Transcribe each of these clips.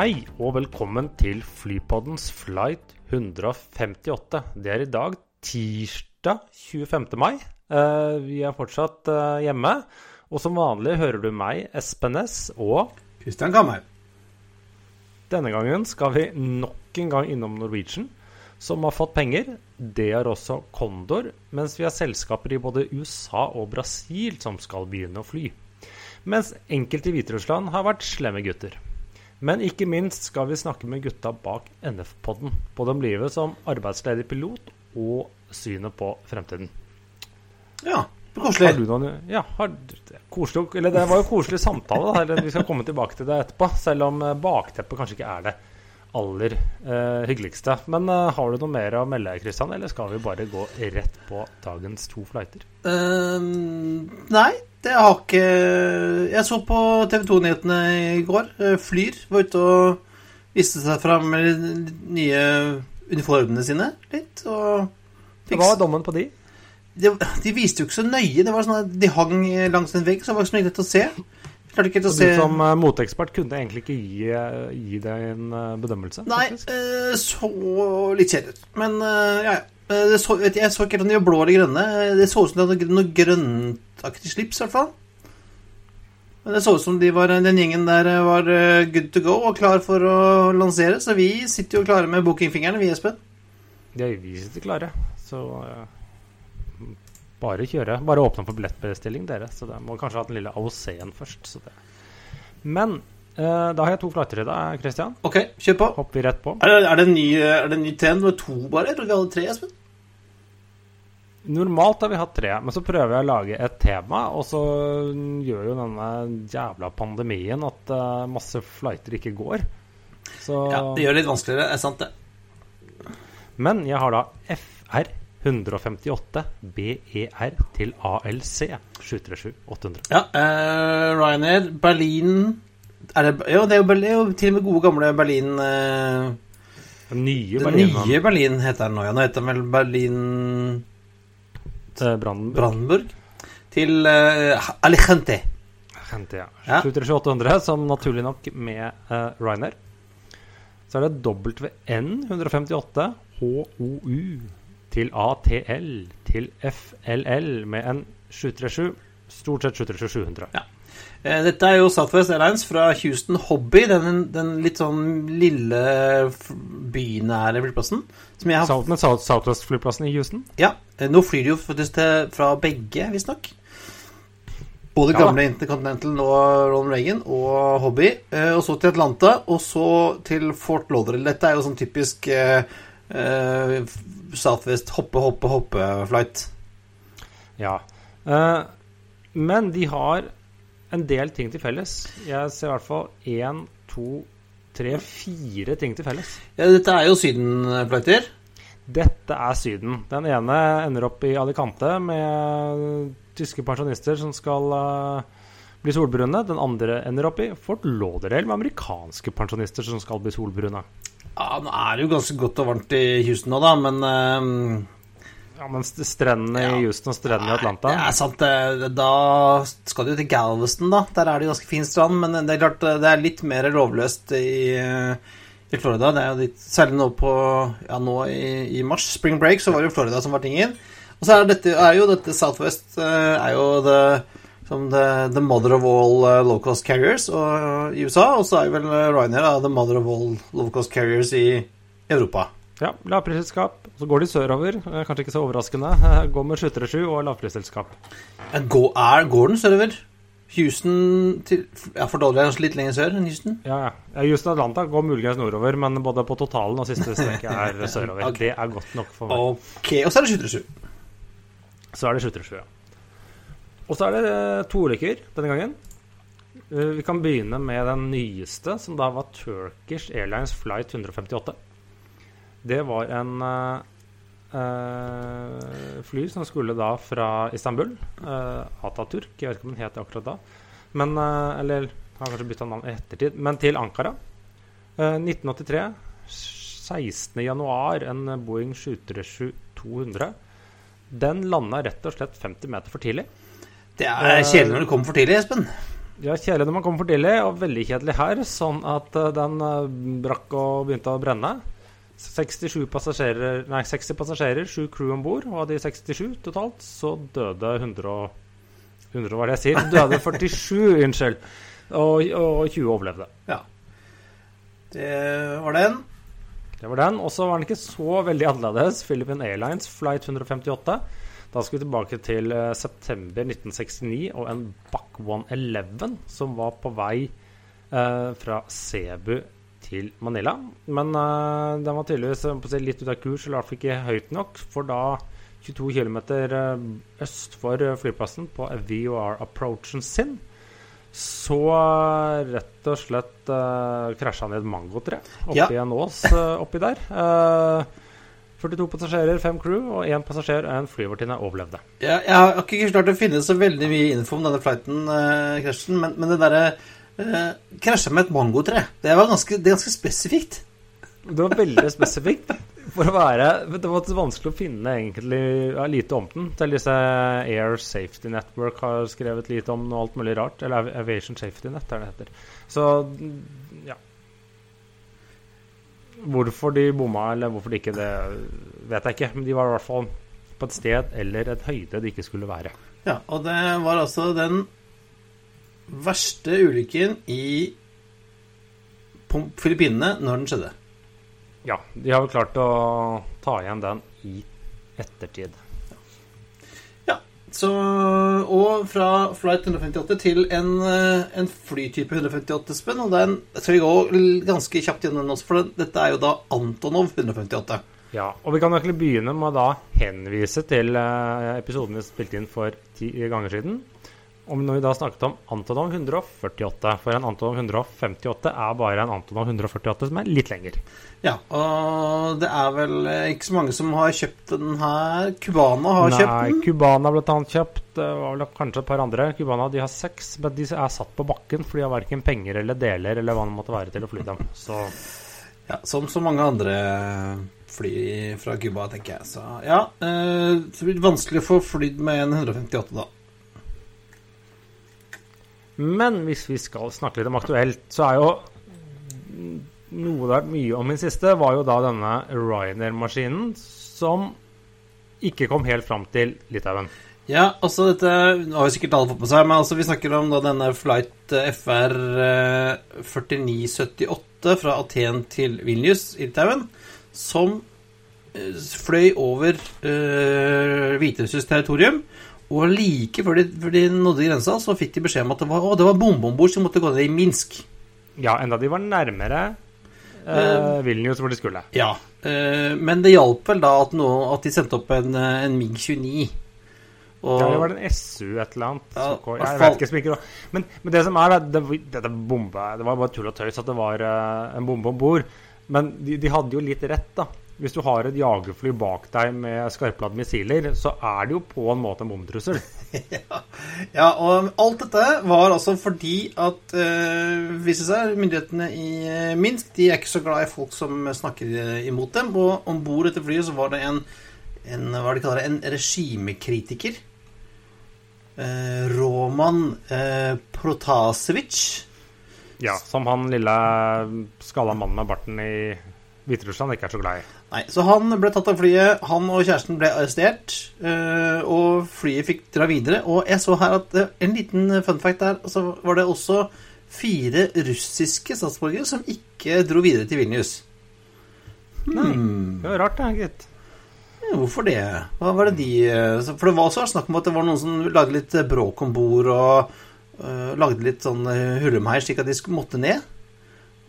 Hei og velkommen til Flypoddens flight 158. Det er i dag tirsdag 25. mai. Eh, vi er fortsatt eh, hjemme. Og som vanlig hører du meg, Espen Næss, og Kristian Kammer. denne gangen skal vi nok en gang innom Norwegian, som har fått penger. Det har også Condor, mens vi har selskaper i både USA og Brasil som skal begynne å fly. Mens enkelte i Hviterussland har vært slemme gutter. Men ikke minst skal vi snakke med gutta bak NF-podden. Både om livet som arbeidsledig pilot og synet på fremtiden. Ja, Har koselig. du noen Ja, har, koselig, eller det var jo koselig samtale. Eller vi skal komme tilbake til det etterpå. Selv om eh, bakteppet kanskje ikke er det aller eh, hyggeligste. Men eh, har du noe mer å melde, Kristian, eller skal vi bare gå rett på dagens to flighter? Um, nei, det har ikke Jeg så på TV 2-nyhetene i går. Flyr var ute og viste seg fram med de nye uniformene sine litt. Og fikk, Hva var dommen på de? de, de viste jo ikke så nøye. Det var sånn at De hang langs en vegg, så det var ikke så mye lett å se. Klarte Så se du som eh, moteekspert kunne egentlig ikke gi, eh, gi deg en eh, bedømmelse? Nei, eh, så litt kjedelig ut. Men ja, ja. Det så, jeg, så ikke helt om de var blå eller grønne. Det så ut som de hadde noe grønntaktig slips, i hvert fall. Men det så ut som de var, den gjengen der eh, var eh, good to go og klar for å lansere. Så vi sitter jo klare med bookingfingrene, vi, Espen. Ja, vi sitter klare, så uh, bare kjøre. Bare åpne for billettbestilling, dere. Så det må kanskje ha den lille AOC-en først. Men uh, da har jeg to flighter i deg, Christian. Ok, kjør på. Hopper vi rett på. Er det, er det en ny, er det en ny trend med to, bare? Jeg trodde vi hadde tre, Espen. Normalt har vi hatt tre, men så prøver jeg å lage et tema, og så gjør jo denne jævla pandemien at eh, masse flighter ikke går. Så Ja, Det gjør det litt vanskeligere. Er sant, det. Men jeg har da FR 158 BER til ALC 737-800. Ja, uh, Ryanair, Berlin er det, Jo, det er jo, Berlin, er jo til og med gode, gamle Berlin uh, Den nye Den Berlin, nye Berlin heter den nå, ja. Nå heter den vel Berlin til Brandenburg. Brandenburg. Til uh, Alicante. Hente, ja. Ja. 737-800, som naturlig nok med uh, Ryanair. Så er det WN 158 HOU til ATL til FLL med en 737. Stort sett 737-700. Ja. Eh, dette er jo Southwest Airlines fra Houston Hobby, den, den litt sånn lille bynære flyplassen. Som jeg har South, med South, Southwest-flyplassen i Houston. Ja, eh, nå flyr de jo faktisk til, fra begge, visstnok. Både Ja gamle Intercontinental og Ronald Reagan og Hobby. eh, Og så til Atlanta, og så til Fort Lauderdale. Dette er jo sånn typisk eh, eh, Southwest hoppe, hoppe, hoppe-flight. Ja. Eh, men de har en del ting til felles. Jeg ser i hvert fall én, to, tre, fire ting til felles. Ja, dette er jo Syden-flighter. Dette er Syden. Den ene ender opp i Alicante med tyske pensjonister som skal eh, bli solbrune. Den andre ender opp i Fort Lauderdale med amerikanske pensjonister som skal bli solbrune. Ja, nå er det jo ganske godt og varmt i Houston nå, da, men eh, Ja, men strendene Ja. i Houston og strendene i Atlanta er sant. Da skal du til Galveston, da. Der er det jo ganske fin strand, men det er klart det er litt mer lovløst i, i Florida. Det er jo litt, særlig nå på Ja, nå i, i mars, spring break, så var det jo Florida som var tingen. Og så er, dette, er jo dette Southwest eh, er jo det som the, the mother of all eh, low cost carriers og, i USA, og så er jo vel Ryanair the mother of all low cost carriers i Europa. Ja, lavprisselskap. Så går de sørover. eh, Kanskje ikke så overraskende. Går med 737 og lavprisselskap. Går, er, går den sørover? Houston til Ja, for Dolly er kanskje litt lenger sør enn Houston? Ja, ja. Houston Atlanta går muligens nordover, men både på totalen og siste strekket er sørover. okay. Det er godt nok for meg. Ok, og så er det 737. Så er det 737, ja. Og så er det eh, to ulykker denne gangen. Uh, vi kan begynne med den nyeste, som da var Turkish Airlines Flight 158. Det var en uh, uh, fly som skulle da fra Istanbul, Ataturk, jeg vet ikke om den het akkurat da, men Eller har kanskje bytta navn i ettertid, men til Ankara. 1983. 16.1. En Boeing 737-200. Den landa rett og slett 50 meter for tidlig. Det er kjedelig når du kommer for tidlig, Espen. Ja, kjedelig når man kommer for tidlig, og veldig kjedelig her. Sånn at uh, den uh, brakk og begynte å brenne. 67 passasjerer, nei, 60 passasjerer, 7 crew om bord. Og av de 67 totalt, så døde 100 og 100 er det jeg sier. Døde 47, unnskyld. Og, og 20 overlevde. Ja. Det var den. Det var den. Og så var den ikke så veldig annerledes. Philippine Airlines flight 158. Da skal vi tilbake til uh, september 1969 og en Buck 111 som var på vei eh, fra Cebu til Manila. Men uh, den var tydeligvis litt ut av kurs, eller i hvert fall ikke høyt nok. For da 22 km øst for flyplassen, på VOR-approachen sin, så rett og slett uh, krasja han i et mangotre oppi ja. en ås uh, oppi der. Uh, eh, 42 passasjerer, 5 crew, og én passasjer og en flyvertinne overlevde. Ja, jeg har ikke klart å finne så veldig mye info om denne flighten, eh, krasjen, men, men det derre uh, Krasja med et mangotre, det var ganske, det er ganske spesifikt. Det var veldig spesifikt for å være Det var vanskelig å finne egentlig ja, lite om den. Til disse Air Safety Network har skrevet lite om noe alt mulig rart. Eller Aviation Safety Net, er det heter. Så ja. Hvorfor de bomma, eller hvorfor de ikke, det vet jeg ikke. Men de var i hvert fall på et sted eller et høyde de ikke skulle være. Ja, og det var altså den verste ulykken i Filippinene når den skjedde. Ja, de har vel klart å ta igjen den i ettertid. Ja, så Og fra flight 158 til en, eh, en flytype 158 spenn. Og den skal vi gå ganske kjapt gjennom den også, for dette er jo da Antonov 158. Ja, og vi kan egentlig begynne med å da henvise til eh, episoden vi spilte inn for ti ganger siden om når vi da snakket om Antonov 148. For en Antonov 158 er bare en Antonov 148 som er litt lenger. Ja, og det er vel ikke så mange som har kjøpt den her. Cubana har Nei, kjøpt den. Nei, Cubana ble annet kjøpt. Det var vel kanskje et par andre. Cubana de har seks, men de er satt på bakken, for de har verken penger eller deler eller hva det måtte være til å fly dem. Så Ja, som så mange andre fly fra Cuba, tenker jeg. Så ja, eh, det blir vanskelig å få flydd med en 158, da. Men hvis vi skal snakke litt om aktuelt, så er jo noe det har vært mye om i det siste, var jo da denne Ryanair-maskinen som ikke kom helt fram til Litauen. Ja, altså dette har jo sikkert alle fått med seg, men altså vi snakker om da denne flight FR 4978 fra Aten til Vilnius i Litauen, som eh, fløy over uh, Hviterussisk territorium og like før de, før de, nådde grensa, så fikk de beskjed om at det var, å, det var bombe om bord som måtte gå ned i Minsk. Ja, enda de var nærmere eh, Vilnius hvor de skulle. Ja, eh, men det hjalp vel da at, noe, at de sendte opp en, eh, en MiG-29. Og, ja, det var en SU et eller annet. Ja, jeg vet ikke så men, men, det som er, det, det, det, bombe, det var bare tull og tøys at det var uh, en bombe om bord. Men de, de, hadde jo litt rett, da hvis du har et jagerfly bak deg med skarpladde missiler, så er det jo på en måte en bomtrussel. ja. ja, og alt dette var altså fordi at øh, viste seg myndighetene i eh, Minsk de er ikke så glad i folk som snakker eh, imot dem. Og om bord etter flyet så var det en, en hva de kaller det, en regimekritiker. Eh, Roman eh, Protasevitsj. Ja, som han lille skalla mannen med barten i Hviterussland ikke er så glad i. Nei, Så han ble tatt av flyet, han og kjæresten ble arrestert, øh, og flyet fikk dra videre. Og jeg så her at øh, en liten fun fact der, så var det også fire russiske statsborgere som ikke dro videre til Vilnius. Hmm. Nei, det var rart, da, gitt. Ja, hvorfor det? Hva var det de øh, For det var også snakk om at det var noen som lagde litt bråk om bord og uh, lagde litt sånn hurlumhei slik at de måtte ned.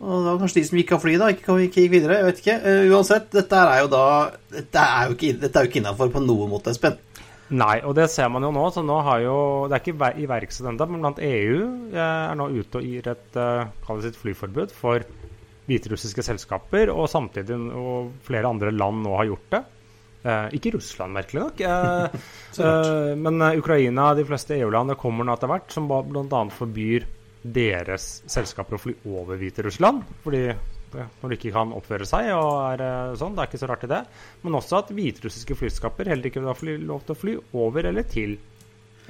Og det var kanskje de som gikk av flyet, da. Ikke, ikke gikk videre. Jeg vet ikke. Uh, uansett, dette er jo da Dette er jo ikke, dette ikke innafor på noen måte, Espen. Nei, og det ser man jo nå. så nå har jo, Det er ikke iverksatt ennå, men blant EU er nå ute og gir et uh, sitt flyforbud for hviterussiske selskaper, og samtidig og flere andre land nå har gjort det. Eh, ikke Russland, merkelig nok. Eh, eh, men Ukraina, de fleste EU-land, det kommer nå etter hvert, som bl.a. forbyr deres selskaper å fly over Hviterussland. Fordi når de ikke kan oppføre seg og er sånn. Det er ikke så rart i det. Men også at hviterussiske flyskaper heller ikke vil ha lov til å fly over eller til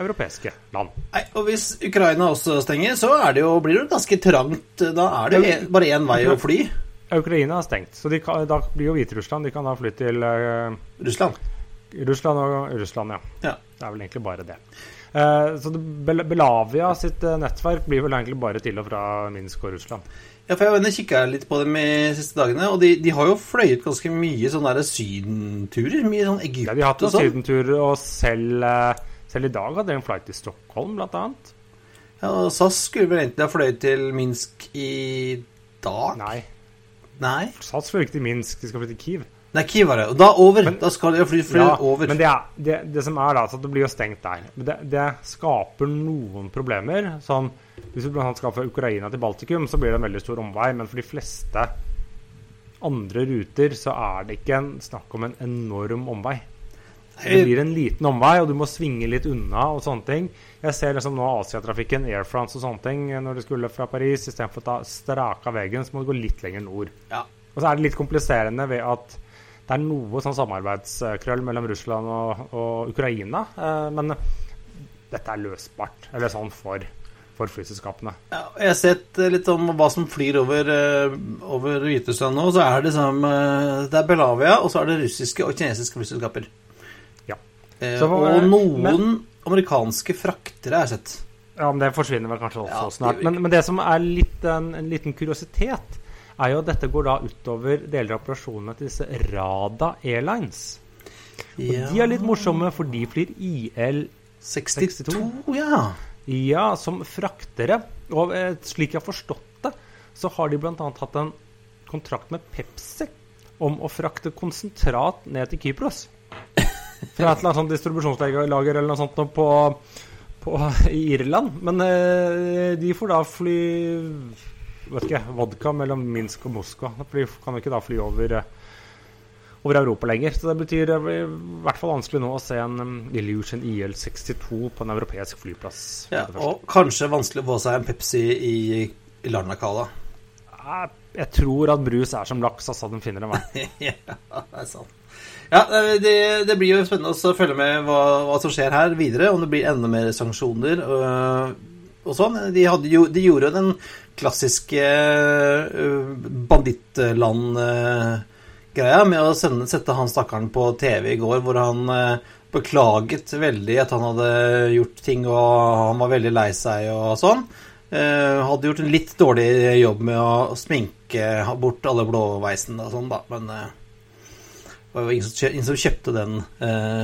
europeiske land. Nei, og Hvis Ukraina også stenger, så det jo, blir det ganske trangt. Da er det bare én vei å fly. Ukraina er stengt, så kan, da blir jo Hviterussland De kan da fly til uh, Russland. Russland og Russland, ja. ja. Det er vel egentlig bare det. Uh, så Belavia sitt uh, nettverk blir vel egentlig bare til og fra Minsk og Russland. Ja, for Jeg kikka litt på dem de siste dagene, og de, de har jo fløyet ganske mye sånne der sydenturer. Mye sånn Egypt ja, de har hatt noen sydenturer, og selv, eh, selv, i dag hadde de en flight til Stockholm, blant annet. Ja, og SAS skulle vel egentlig ha fløyet til Minsk i dag? Nei. Nei? SAS fløy ikke til Minsk, de skal flytte til Kiev. Nei, Kiev var det. Og da over. Men, da skal de fly, fly ja, over. Men det, er, det, det, som er da, så det blir jo stengt der. Det, det skaper noen problemer. Sånn, hvis vi bl.a. skal fra Ukraina til Baltikum, så blir det en veldig stor omvei. Men for de fleste andre ruter så er det ikke en, snakk om en enorm omvei. Det blir en liten omvei, og du må svinge litt unna og sånne ting. Jeg ser liksom nå Asiatrafikken, Air France og sånne ting når du skulle fra Paris. Istedenfor å ta straka veien, så må du gå litt lenger nord. Ja. Og så er det litt kompliserende ved at det er noe sånn samarbeidskrøll mellom Russland og, og Ukraina. Eh, men dette er løsbart, eller sånn for, for flyselskapene. Ja, jeg har sett litt om hva som flyr over, uh, over Hviterussland nå. Så er det, sånn, uh, det er Belavia, og så er det russiske og kinesiske flyselskaper. Ja. Så, og noen men, amerikanske fraktere jeg sett. Ja, men det forsvinner vel kanskje også ja, snart. Men, men, det som er litt en, en liten kuriositet, er jo at dette går da utover deler av operasjonene til disse Rada Airlines. Og ja. de er litt morsomme, for de flyr IL-62. Ja. ja, som fraktere. Og eh, slik jeg har forstått det, så har de bl.a. hatt en kontrakt med Pepsi om å frakte konsentrat ned til Kypros. Fra et eller annet distribusjonslager eller noe sånt på, på, Irland. Men eh, de får da fly vet ikke, vodka mellom Minsk og Moskva. De kan jo ikke da fly over, eh, over Europa lenger. Så det betyr det blir i hvert fall vanskelig nå å se en um, Illusion IL62 på en europeisk flyplass. Ja, og kanskje vanskelig å få seg en Pepsi i, i Larnakala. Jeg tror at brus er som laks, altså. Den finner en vei. ja, det er sant. Ja, det, det, blir jo spennende å følge med hva, hva, som skjer her videre. Om det blir enda mer sanksjoner og, og sånn. De, jo, de gjorde den klassiske eh, bandittland-greia med å sende, sette han stakkaren på TV i går, hvor han eh, beklaget veldig at han hadde gjort ting, og han var veldig lei seg og sånn. Uh, hadde gjort en litt dårlig jobb med å sminke bort alle blåveisene og sånn, da, men det var ingen som, kjøpte den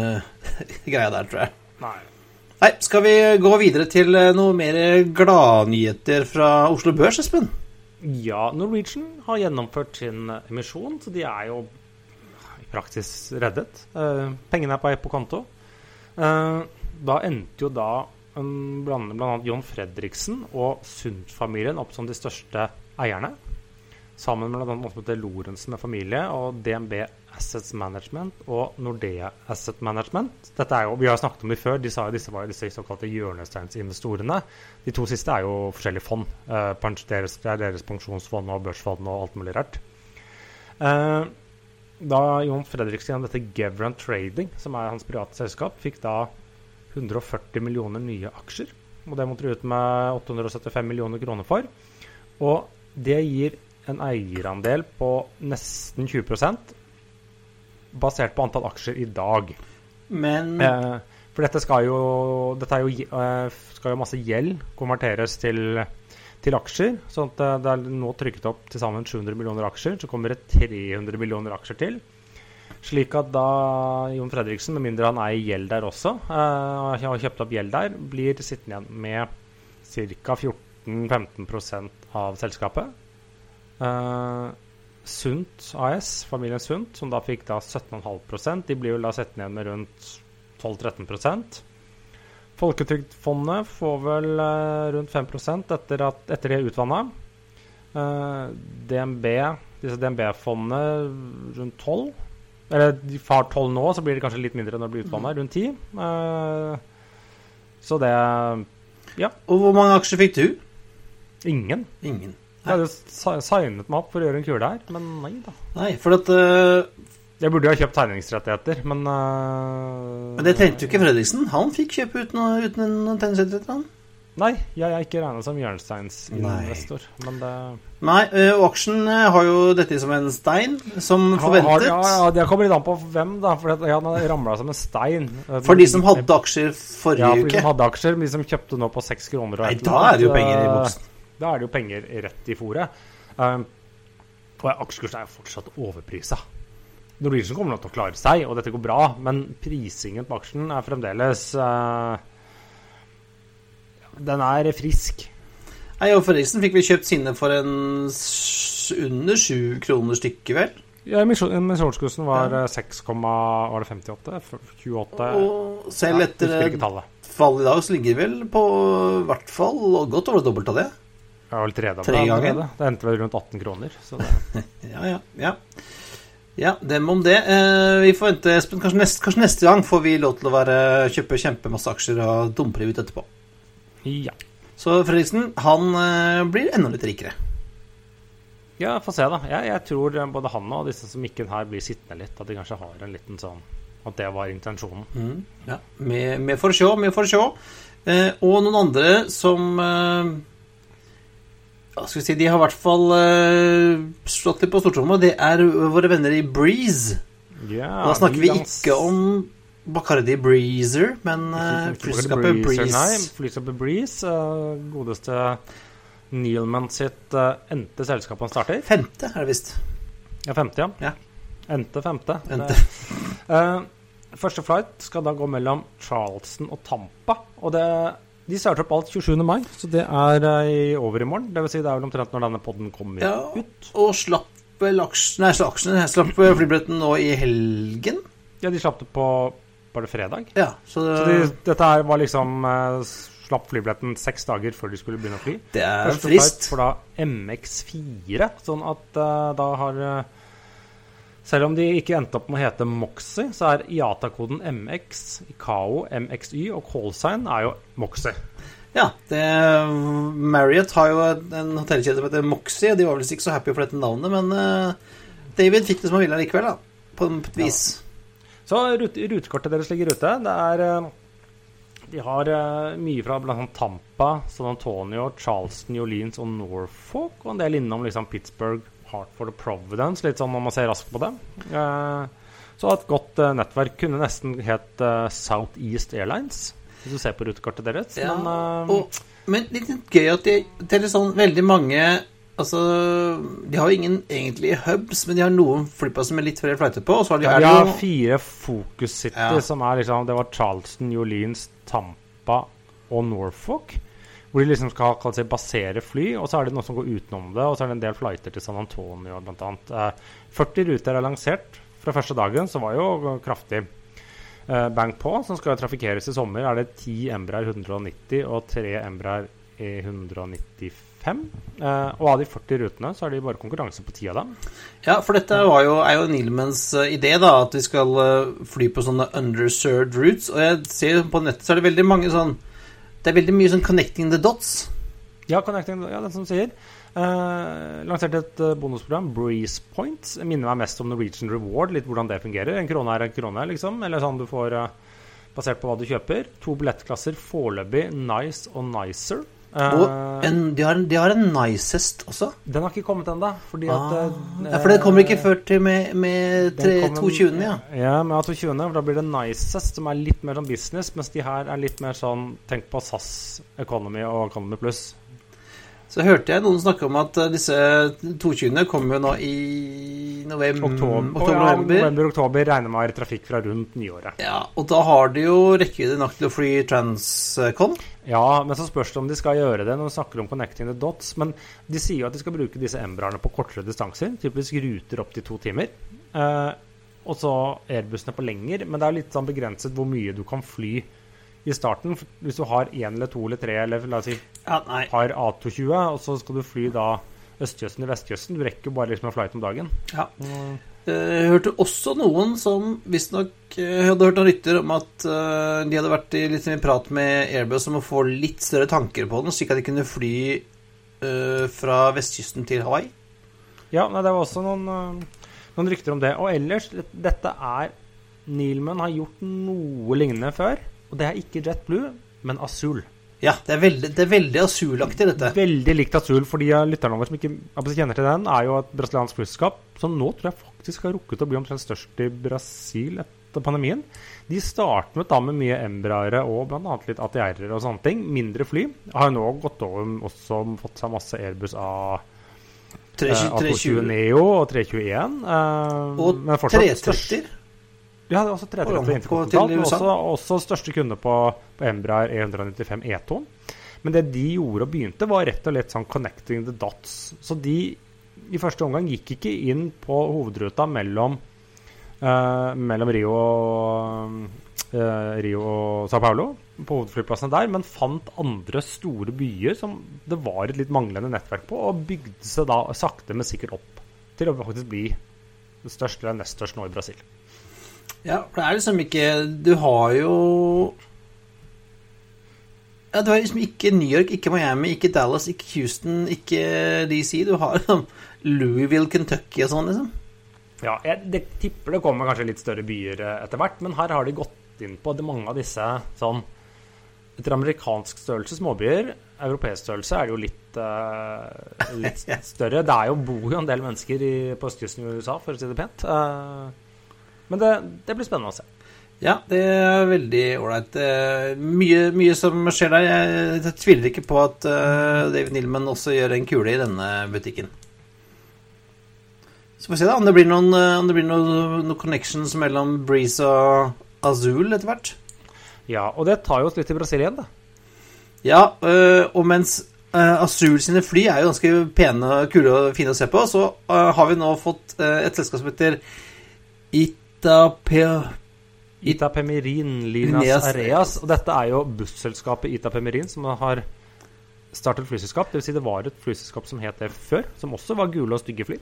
greia der, tror jeg. Nei. Nei, skal vi gå videre til eh, noe mer gladnyheter fra Oslo Børs, Espen? Ja, Norwegian har gjennomført sin emisjon, så de er jo i praksis reddet. Eh, pengene er på, på konto. Eh, da endte jo da blant, blant John Fredriksen og Sundt-familien opp som de største eierne. Sammen med bl.a. Lorentzen med familie og DNB Assets Management og Nordea Asset Management. Dette er jo, Vi har snakket om dem før. De sa jo disse var disse såkalte hjørnesteinsinvestorene. De to siste er jo forskjellige fond. Eh, deres, det er deres pensjonsfond og børsfond og alt mulig rart. Eh, da Jon Fredriksen gjennom dette Gevran Trading, som er hans private selskap, fikk da 140 millioner nye aksjer. Og det måtte de ut med 875 millioner kroner for. Og det gir en eierandel på nesten 20 basert på antall aksjer i dag. Men eh, For dette skal jo Dette jo, eh, skal jo masse gjeld konverteres til, til aksjer. sånn at det er nå trykket opp til sammen 700 millioner aksjer. Så kommer det 300 millioner aksjer til. Slik at da Jon Fredriksen, med mindre han eier gjeld der også, eh, har kjøpt opp gjeld der, blir sittende igjen med ca. 14-15% av selskapet. Uh, Sundt AS, familien Sundt, som da fikk da 17,5% De blir jo da sett ned med rundt 12-13 Folketrygdfondet får vel eh, rundt 5 etter, at, etter de er utvanna. Uh, DNB, disse DNB-fondene rundt 12 Eller de har 12 nå, så blir det kanskje litt mindre når de blir utvanna. Rundt 10. Uh, så det Og hvor mange aksjer fikk du? Ingen. Ingen. Jeg hadde jo signet meg opp for å gjøre en kule her, men nei da. Nei, for at uh, Jeg burde jo ha kjøpt tegningsrettigheter, men uh, Men det trengte jo ikke Fredriksen. Han fikk kjøpe uten, uten en tegningsrettigheter. Nei, jeg er ikke regnet som hjørnesteinsinvestor. Men det Nei, øh, og aksjen har jo dette som en stein, som Har- forventet. ja, ja, det kommer litt an på hvem, da. For at, ja, ramla som en stein. For de som hadde aksjer forrige uke? ja, for de som hadde aksjer, men de som kjøpte nå på seks kroner Nei, da er det jo penger i boksen. Da er det jo penger rett i fòret. Um, og aksjekursen er jo fortsatt overprisa. Norwegian kommer nok til å klare seg, og dette går bra, men prisingen på aksjen er fremdeles uh, Den er frisk. Nei, og Fredriksen fikk vi kjøpt sine for en under sju kroner stykket, vel? Ja, Emisjonskursen var ja. 6, var det 58? F- 28? Og selv etter fallet fall i dag, så ligger det vel på i hvert fall godt over det dobbelte av det. Det var vel tredobla Tre ganger. allerede. Det endte vel rundt 18 kroner. Så det, Ja, ja, ja. Ja, dem om det. Eh, vi får vente, Espen. Kanskje neste, kanskje neste gang får vi lov til å være, kjøpe kjempemasse aksjer og dumpe det ut etterpå. ja. Så Fredriksen, han eh, blir enda litt rikere. ja, få se, da. Jeg, jeg tror eh, både han og disse som ikke her, blir sittende litt. At de kanskje har en liten sånn At det var intensjonen. Mm, ja, vi får se, vi får se. Eh, og noen andre som eh, skal vi si De har i hvert fall uh, slått litt på stortromma. Det er våre venner i Breeze. Ja, Da snakker vi ikke om Bacardi Breezer, men uh, flyselskapet Breeze. Nei, flyselskapet Breeze. uh, godeste Neilman sitt uh, endte selskap han starter. Femte, er det visst. Ja, femte, ja. Ja. Endte femte. Ente. Det- eh, første flight skal da gå mellom Charleston og Tampa. Og det, de starter opp alt 27. mai, så det er eh, i over i morgen. Det vil si det er vel omtrent når denne podden kommer Ja, ut. og slapp vel aksjen Nei, slapp slapp eh, flybilletten nå i helgen. Ja, de slapp det på Var det fredag? Ja, så, det... Så de, dette her var liksom eh, Slapp flybilletten seks dager før de skulle begynne å fly. det er frist. for da MX4, sånn at uh, da har eh, Selv om de ikke endte opp med å hete Moxie, så er IATA-koden MX, ICAO, MXY og callsign er jo Moxie. Ja, det, Marriott har jo en hotellkjede som heter Moxie, og de var vel ikke så happy for dette navnet, men eh, David fikk det som han ville likevel, da. På et vis. Så rute, rutekortet deres ligger ute. Det er eh, De har eh, mye fra bl.a. Tampa, San Antonio, Charleston, New Orleans og Norfolk, og en del innom liksom Pittsburgh, Hartford og Providence, litt sånn når man ser raskt på det. Eh, så et godt eh, nettverk kunne nesten het eh, Southeast Airlines, hvis du ser på rutekartet deres. Ja, Men Og, men litt gøy at de Det er sånn veldig mange Altså, de har jo ingen egentlige hubs, men de har noen flyplasser med litt flere flighter på. Og så har de, ja, de har fire Focus City, Ja. som er liksom Det var Charleston, New Orleans, Tampa og Norfolk. Hvor de liksom skal det, basere fly, og så er det noe som går utenom det. Og så er det en del flighter til San Antonio, bl.a. Eh, 40 ruter er lansert fra første dagen, så var jo kraftig eh, bang på. Som skal trafikkeres i sommer, er det 10 Embraer 190 og 3 Embraer E195. Uh, og av de 40 rutene så er det bare konkurranse på 10 av dem. Ja, for dette jo, er jo Neilmans eh, idé, da, at vi skal eh, fly på sånne underserved routes. Og jeg ser på nettet så er det veldig mange sånn Det er veldig mye sånn connecting the dots. Ja, Connecting, ja, den som sier. Uh, lanserte et eh, bonusprogram, Breeze Points. Minner meg mest om Norwegian Reward, litt hvordan det fungerer. En krone er en krone, liksom. Eller sånn du får eh, basert på hva du kjøper. To billettklasser foreløpig, Nice og Nicer. Eh, Og en, de, har, en- de har en nicest også. den har ikke kommet ennå, fordi at Ah. eh, Ja, for det kommer ikke før til med, med den 22., ja. Ja, med A220, for da blir det Nicest, som er litt mer sånn business, mens de her er litt mer sånn Tenk på SAS Economy og Economy Pluss. Så hørte jeg noen snakke om at eh, disse 22. kommer jo nå i november. Oktober, oktober ja, november. november-oktober regner med trafikk fra rundt nyåret. Ja, og da har de jo rekkevidde nok til å fly Transcon. Ja, men så spørs det om de skal gjøre det når de snakker om connecting the dots. Men de sier jo at de skal bruke disse Embraerne på kortere distanser, typisk ruter opp til to timer. Eh, og så Airbussene på lenger. Men det er litt sånn begrenset hvor mye du kan fly i starten. Hvis du har én eller to eller tre eller la oss si Ja, har A220, og så skal du fly da østkysten til vestkysten. Du rekker jo bare liksom en flight om dagen. Ja. Eh, Jeg hørte også noen som visstnok uh, hadde hørt noen rykter om at eh, de hadde vært i litt prat med Airbus om å få litt større tanker på den, slik at de kunne fly eh, fra vestkysten til Hawaii. Ja, nei, det var også noen, noen rykter om det. Og ellers, dette er Neilman har gjort noe lignende før. Og det er ikke JetBlue, men Azul. Ja, det er veldig, det er veldig asulaktig, dette. Veldig likt Azul, for de av lytterne våre som ikke kjenner til den, er jo et brasiliansk flyselskap som nå tror jeg faktisk har rukket å bli omtrent størst i Brasil etter pandemien. De startet da med mye Embraere og bl.a. litt ATR-er og sånne ting. Mindre fly. Har jo nå gått over også fått seg masse Airbus A, eh, 320 Neo og 321. eh, og men 330. Ja, det er også 330 Å, ja, interkontinentalt, men også, også største kunde på, på Embraer E195 E2. Men det de gjorde og begynte, var rett og slett sånn 'connecting the dots'. Så de i første omgang gikk ikke inn på hovedruta mellom, uh, mellom Rio, eh, Rio og Sao Paulo, på hovedflyplassene der, men fant andre store byer som det var et litt manglende nettverk på, og bygde seg da sakte, men sikkert opp til å faktisk bli størst eller nest størst nå i Brasil. Ja, for det er liksom ikke Du har jo Ja, du har liksom ikke New York, ikke Miami, ikke Dallas, ikke Houston, ikke DC. Du har liksom Louisville, Kentucky og sånn, liksom. Ja, jeg det tipper det kommer kanskje litt større byer eh, etter hvert, men her har de gått inn på mange av disse sånn Etter amerikansk størrelse småbyer, europeisk størrelse, er det jo litt, uh, litt større. Det er jo, bor jo en del mennesker i, på østkysten i USA, for å si det pent. Eh, men det, det blir spennende å se. Ja, det er veldig ålreit. Eh, Mye, mye som skjer der. Jeg, jeg tviler ikke på at uh, David Nilman også gjør en kule i denne butikken. Så får vi se da om det blir noen, eh, om det blir noen, noen connections mellom Breeze og Azul etter hvert. Ja, og det tar jo oss litt til Brasil igjen, da. Ja, øh, og mens øh, Azul sine fly er jo ganske pene, kule og fine å se på, så øh, har vi nå fått øh, et selskap som heter Itape... Itapemirin Linas Areas. Og dette er jo busselskapet Itapemirin som har startet flyselskap. Dvs. Si det var et flyselskap som het det før, som også var gule og stygge fly.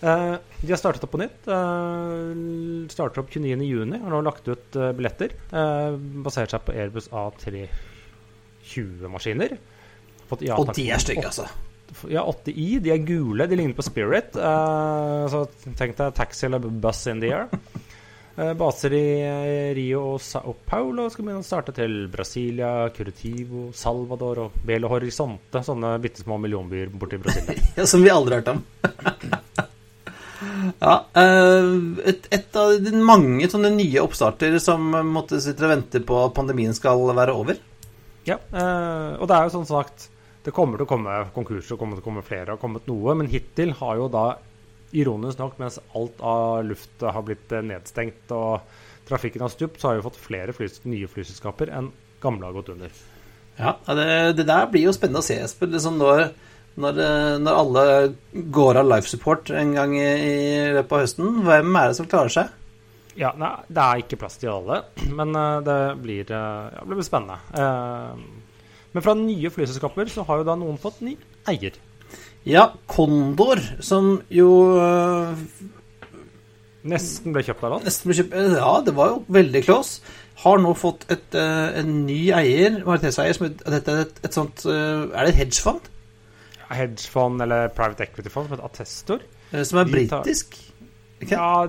Eh, de har startet opp på nytt. Uh, starter opp 29.6. Har nå lagt ut eh, billetter. Uh, basert seg på Airbus A320-maskiner. Ja Og de er stygge, altså. Ja, 80i. De er gule. De ligner på Spirit. Eh, så tenk deg taxi eller buss in the air. Eh, baser i eh, Rio og Sao Paulo skal begynne å starte til Brasilia, Curitivo, Salvador og Belo Horizonte. Sånne bitte små millionbyer borti Brasil. Ja, som vi aldri har hørt om. ja, øh, et, et av de mange sånne nye oppstarter som måtte sitte og vente på at pandemien skal være over. ja, eh, og det er jo sånn sagt Det kommer til å komme konkurser, kommer til å komme flere, har kommet noe. Men hittil har jo da Ironisk nok, mens alt av luft har blitt eh, nedstengt og trafikken har stupt, så har vi fått flere flys nye flyselskaper enn gamle har gått under. Ja, det, det der blir jo spennende å se, Espen. Liksom når, når, eh, når alle går av life support en gang i, i løpet av høsten, hvem er det som klarer seg? Ja, nei, Det er ikke plass til alle, men eh, det blir, ja, det blir spennende. Men fra nye flyselskaper så har jo da noen fått ny eier. Ja, Kondor, som jo øh, Nesten ble kjøpt av oss. nesten ble kjøpt Ja, det var jo veldig close. Har nå fått et, øh, en ny eier, majoritetseier, som et, er et, et sånt Er det et hedgefond? Hedgefond eller private equity-fond som heter Attestor. Som er britisk? Okay. Ja,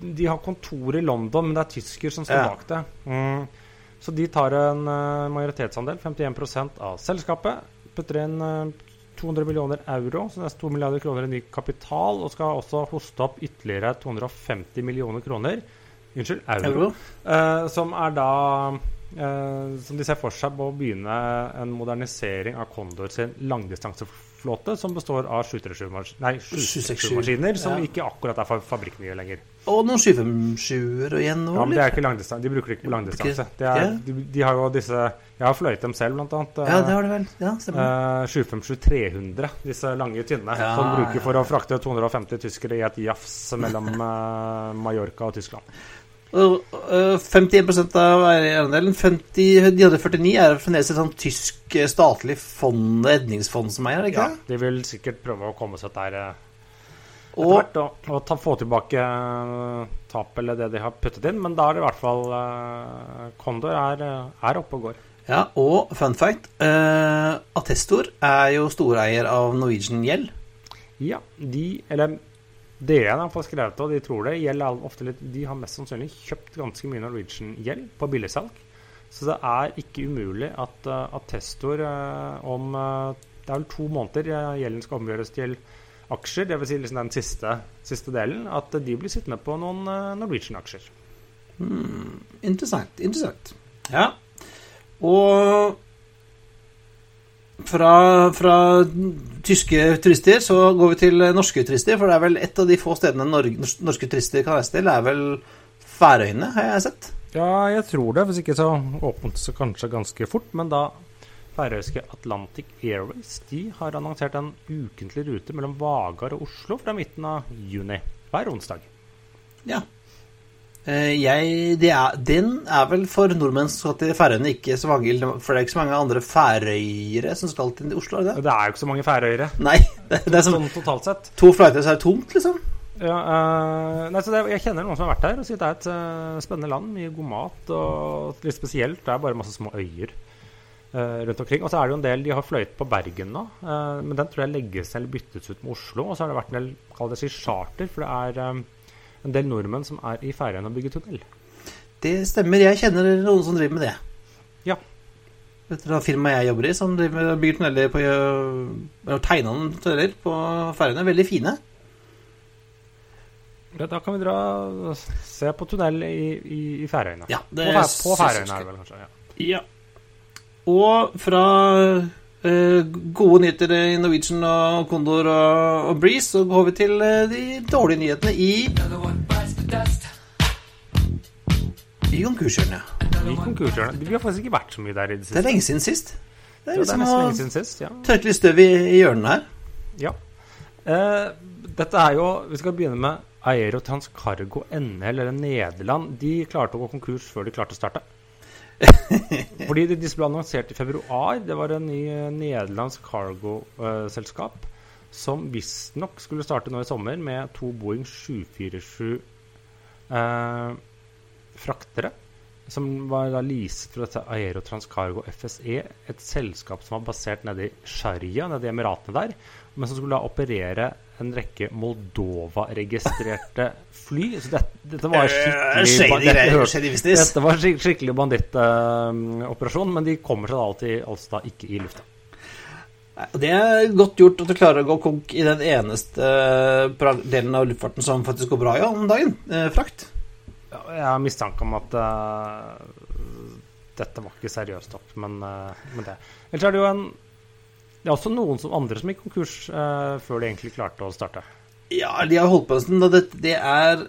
de har kontor i London, men det er tysker som står Ja. bak det. Mm. Så de tar en eh, majoritetsandel, 51% av selskapet. Putter inn eh, 200 millioner euro, så nesten er 2 milliarder kroner i ny kapital. Og skal også hoste opp ytterligere 250 millioner kroner. Unnskyld, euro. Euro? Eh, som er da eh, Som de ser for seg på å begynne en modernisering av Condor sin langdistanseflåte, som består av 737-maskiner 767, 767-maskiner som ja. ikke akkurat er fa- fabrikknye lenger. Og noen 757-er igjen nå, Ja, men det er ikke langdistanse. De bruker det ikke på langdistanse. Er, de, de har jo disse Jeg har fløyet dem selv, blant annet. Ja, det har det vel. Ja, stemmer. Eh, 757-300, disse lange, tynne, Ja, som bruker ja. for å frakte 250 tyskere i et jafs mellom eh, Mallorca og Tyskland. Og, øh, 51 av eierandelen. 50, de andre 49 er fremdeles et sånn tysk eh, statlig fond, redningsfond som eier, ikke Ja, de vil sikkert prøve å komme seg der eh, etter Og hvert og, og ta, få tilbake tap eller det de har puttet inn, men da er det i hvert fall uh, Condor er, eh, er oppe og går. Ja, og fun fact uh, Attestor er jo storeier av Norwegian Gjeld. Ja, de Eller DN har fått skrevet det, og de tror det. Gjeld er ofte litt De har mest sannsynlig kjøpt ganske mye Norwegian-gjeld på billigsalg. Så det er ikke umulig at uh, Attestor uh, om Det er vel to måneder gjelden skal omgjøres til aksjer, dvs. Si liksom den siste, siste delen, at de blir sittende på noen Norwegian-aksjer. Interessant. Interessant. Ja. Og fra, fra tyske turister så går vi til norske turister, for det er vel et av de få stedene norske turister kan reise til, er vel Færøyene, har jeg sett. Ja, jeg tror det. Hvis ikke så åpnet det seg kanskje ganske fort. Men da færøyske Atlantic Airways de har annonsert en ukentlig rute mellom Vagar og Oslo fra midten av juni hver onsdag. Ja. Eh, Jeg, de er, den er vel for nordmenn som skal til Færøyene, ikke så mange, for det er ikke så mange andre færøyere som skal til Oslo, er det det? Er jo ikke så mange færøyere Nei, det det er som sånn totalt sett. to flighter, så er det tomt, liksom. Ja, uh, nei, så det, jeg kjenner noen som har vært der og sier det er et uh, spennende land. Mye god mat og litt spesielt. Det er bare masse små øyer uh, rundt omkring. Og så er det jo en del De har fløyet på Bergen nå, men den tror jeg legges eller byttes ut med Oslo. Og så har det vært en del kall det si charter, for det er en del nordmenn som er i Færøyene og bygger tunnel. Det stemmer, jeg kjenner noen som driver med det. Ja. Et firma jeg jobber i, som driver med bygger tunneler på Eller tegner noen tunneler på Færøyene. Veldig fine. Ja, da kan vi dra og se på tunnel i, i, i Færøyene. Ja, på, på Færøyene er det vel kanskje. Ja. Ja. Og fra eh, gode nyheter i Norwegian og Condor og, og Breeze, så går vi til eh, de dårlige nyhetene i I konkurshjørnet. I konkurshjørnet. Vi har faktisk ikke vært så mye der i det siste. Det er lenge siden sist. Det er Ja, det er liksom å lenge siden sist. ja. tørke litt støv i, i hjørnene her. Ja. Uh, dette er jo Vi skal begynne med Aero Transcargo NL, eller Nederland. De klarte å gå konkurs før de klarte å starte. Fordi disse ble annonsert i februar. Det var en ny eh, nederlandsk cargo-selskap som visstnok skulle starte nå i sommer med to Boeing 747 eh, fraktere. Som var da leaset for dette Aero Transcargo FSE, et selskap som var basert nede i Sharia, nede i Emiratene der, men som skulle da operere en rekke Moldova-registrerte fly. Så dette, dette var skikkelig Eh, dette business. dette var skikkelig bandittoperasjon, men de kommer seg da alltid altså da ikke i lufta. Det er godt gjort at du klarer å gå konk i den eneste eh, delen av luftfarten som faktisk går bra ja, om dagen. Eh, frakt. Jeg har mistanke om at uh, dette var ikke seriøst nok, men, uh, men det. Ellers er det jo en Det er også noen som, andre som gikk konkurs uh, før de egentlig klarte å starte. Ja, de har holdt på en stund. Det, det er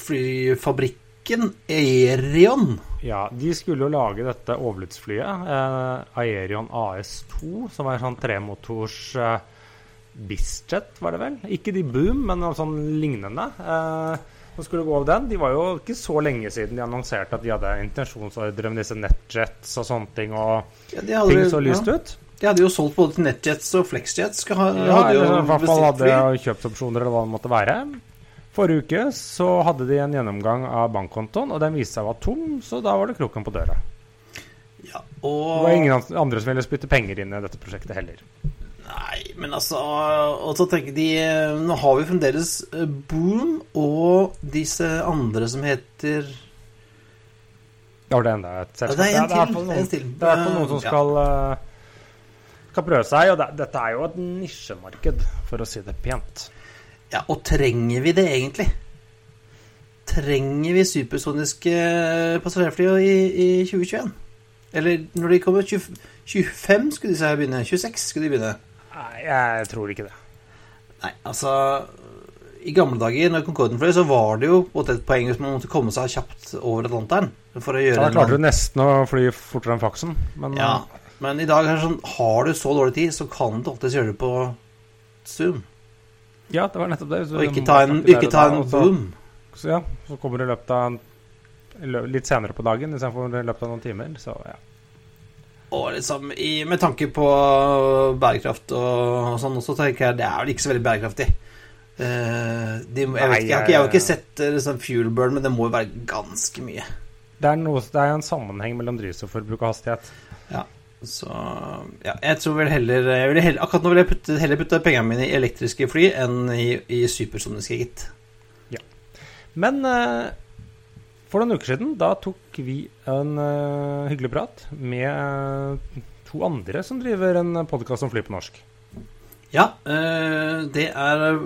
flyfabrikken Aerion. Ja, de skulle jo lage dette overlydsflyet, uh, Aerion AS2, som var en sånn tremotors uh, Bizjet, var det vel? Ikke de Boom, men noe sånn lignende. Eh, som skulle gå av den. De var jo ikke så lenge siden de annonserte at de hadde intensjonsordre med disse NetJets og sånne ting, og Ja, aldri, ting så lyst ja, ut. De hadde jo solgt både til NetJets og FlexJets. Hadde Ja, eller i hvert fall hadde kjøpsopsjoner eller hva det måtte være. Forrige uke så hadde de en gjennomgang av bankkontoen, og den viste seg å være tom, så da var det kroken på døra. Ja, Det var ingen andre som ville spytte penger inn i dette prosjektet heller. Nei, men altså Og så tenker de Nå har vi fremdeles eh, Boom og disse andre som heter var det enda et Ja, selskap. er til, det er en til. det er i hvert fall noen som skal, eh, skal prøve seg, og det, dette er jo et nisjemarked, for å si det pent. Ja, og trenger vi det egentlig? Trenger vi supersoniske passasjerfly i, i 2021? Eller når de kommer 20, 25 skulle disse her begynne? 26 skulle de begynne? Nei, jeg tror ikke det. Nei, altså I gamle dager, når Concorden fløy, så var det jo et poeng hvis man måtte komme seg kjapt over Atlanteren. For å gjøre Da klarte du nesten å fly fortere enn faksen, men Ja, men i dag er det sånn Har du så dårlig tid, så kan du alltid gjøre det på Zoom. ja, det var nettopp det. Så Og ikke ta en, ikke ta en og så- boom. Så ja, så kommer det i løpet av litt senere på dagen istedenfor i løpet av noen timer. Så ja. Og liksom, i, med tanke på bærekraft og, sånn også, tenker jeg det er vel ikke så veldig bærekraftig. Uh, de, jeg, vet Nei, jeg, har ikke, jeg har jeg- ikke sett eh, liksom, fuel burn, men det må jo være ganske mye. Det er, noe, det er en sammenheng mellom drivstofforbruk og hastighet. Så ja, jeg tror vel heller, ville heller Akkurat nå vil jeg putte, heller putte pengene mine i elektriske fly enn i, i supersoniske, gitt. Men uh, for noen uker siden da tok vi en uh, hyggelig prat med to andre som driver en podkast om fly på norsk. Ja, uh, det er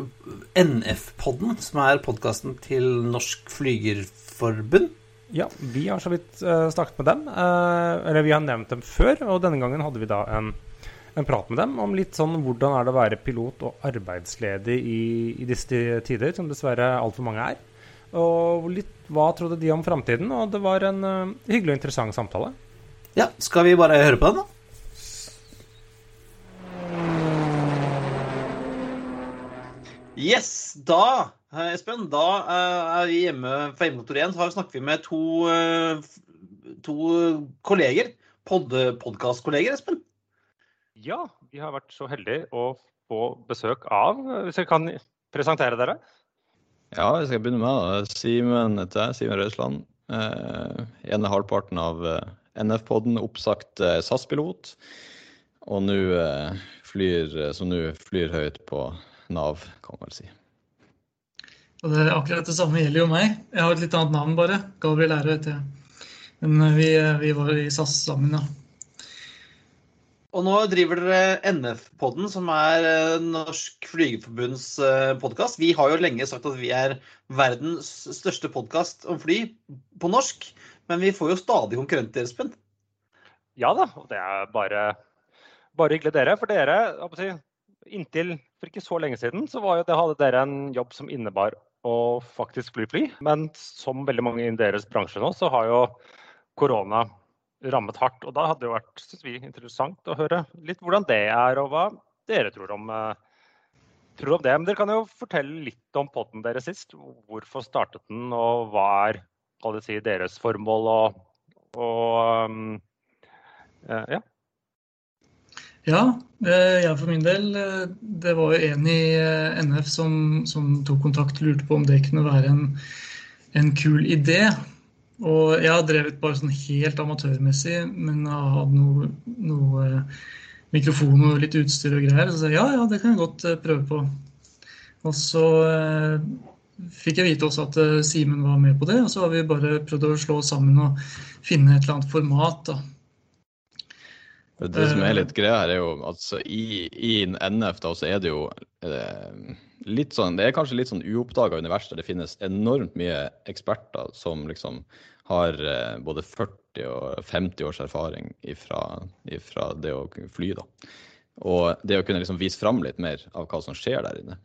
NF-podden, som er podkasten til Norsk Flygerforbund. Ja, vi har så vidt uh, snakket med dem. Uh, eller vi har nevnt dem før, og denne gangen hadde vi da en, en prat med dem om litt sånn hvordan er det å være pilot og arbeidsledig i, i disse tider, som dessverre altfor mange er. Og litt hva trodde de om framtiden, og det var en uh, hyggelig og interessant samtale. Ja, skal vi bare høre på den, da? Yes, da, Espen, da eh, er vi hjemme fra Hjemmemotor 1. Så snakker vi med to, eh, to kolleger. Pod, Podkastkolleger, Espen. Ja, vi har vært så heldige å få besøk av, hvis jeg kan presentere dere. Ja, vi skal begynne med det. Simen heter jeg, Simen Røisland. Eh, ene halvparten av eh, NF-podden, oppsagt eh, SAS-pilot. Og nå eh, flyr, eh, som nå flyr høyt på Nav, kan man vel si. Og det er akkurat det samme gjelder jo meg. Jeg har et litt annet navn bare. Gabriel Ære heter jeg. Men eh, vi, vi var i SAS sammen, ja. Og nå driver dere NF-podden, som er eh, Norsk Flygerforbunds podkast. Vi har jo lenge sagt at vi er verdens største podkast om fly på norsk. Men vi får jo stadig konkurrenter, Espen. Ja da, og det er bare, bare hyggelig dere. For dere, inntil for ikke så lenge siden, så var jo det, hadde dere en jobb som innebar å faktisk fly fly. Men som veldig mange i deres bransje nå, så har jo korona rammet hardt. Og da hadde det vært synes vi, interessant å høre litt hvordan det er, og hva dere tror om, eh, tror om det. Men dere kan jo fortelle litt om poden deres sist. Hvorfor startet den, og hva er si, deres formål og, og eh, ja. Ja, eh, jeg for min del, eh, det var jo en i eh, NF som, som tok kontakt og lurte på om det kunne være en, en kul idé. Og jeg har drevet bare sånn helt amatørmessig, men har hatt noe, noe mikrofon og litt utstyr og greier. Så sa jeg ja, ja, det kan jeg godt prøve på. Og så fikk jeg vite også at Simen var med på det, og så har vi bare prøvd å slå sammen og finne et eller annet format. da. Det som er litt greia her, er jo altså i, i NF da, så er det jo eh, litt sånn Det er kanskje litt sånn uoppdaga univers der det finnes enormt mye eksperter som liksom har eh, både 40 og 50 års erfaring ifra, ifra det å fly. da. Og det å kunne liksom vise fram litt mer av hva som skjer der inne.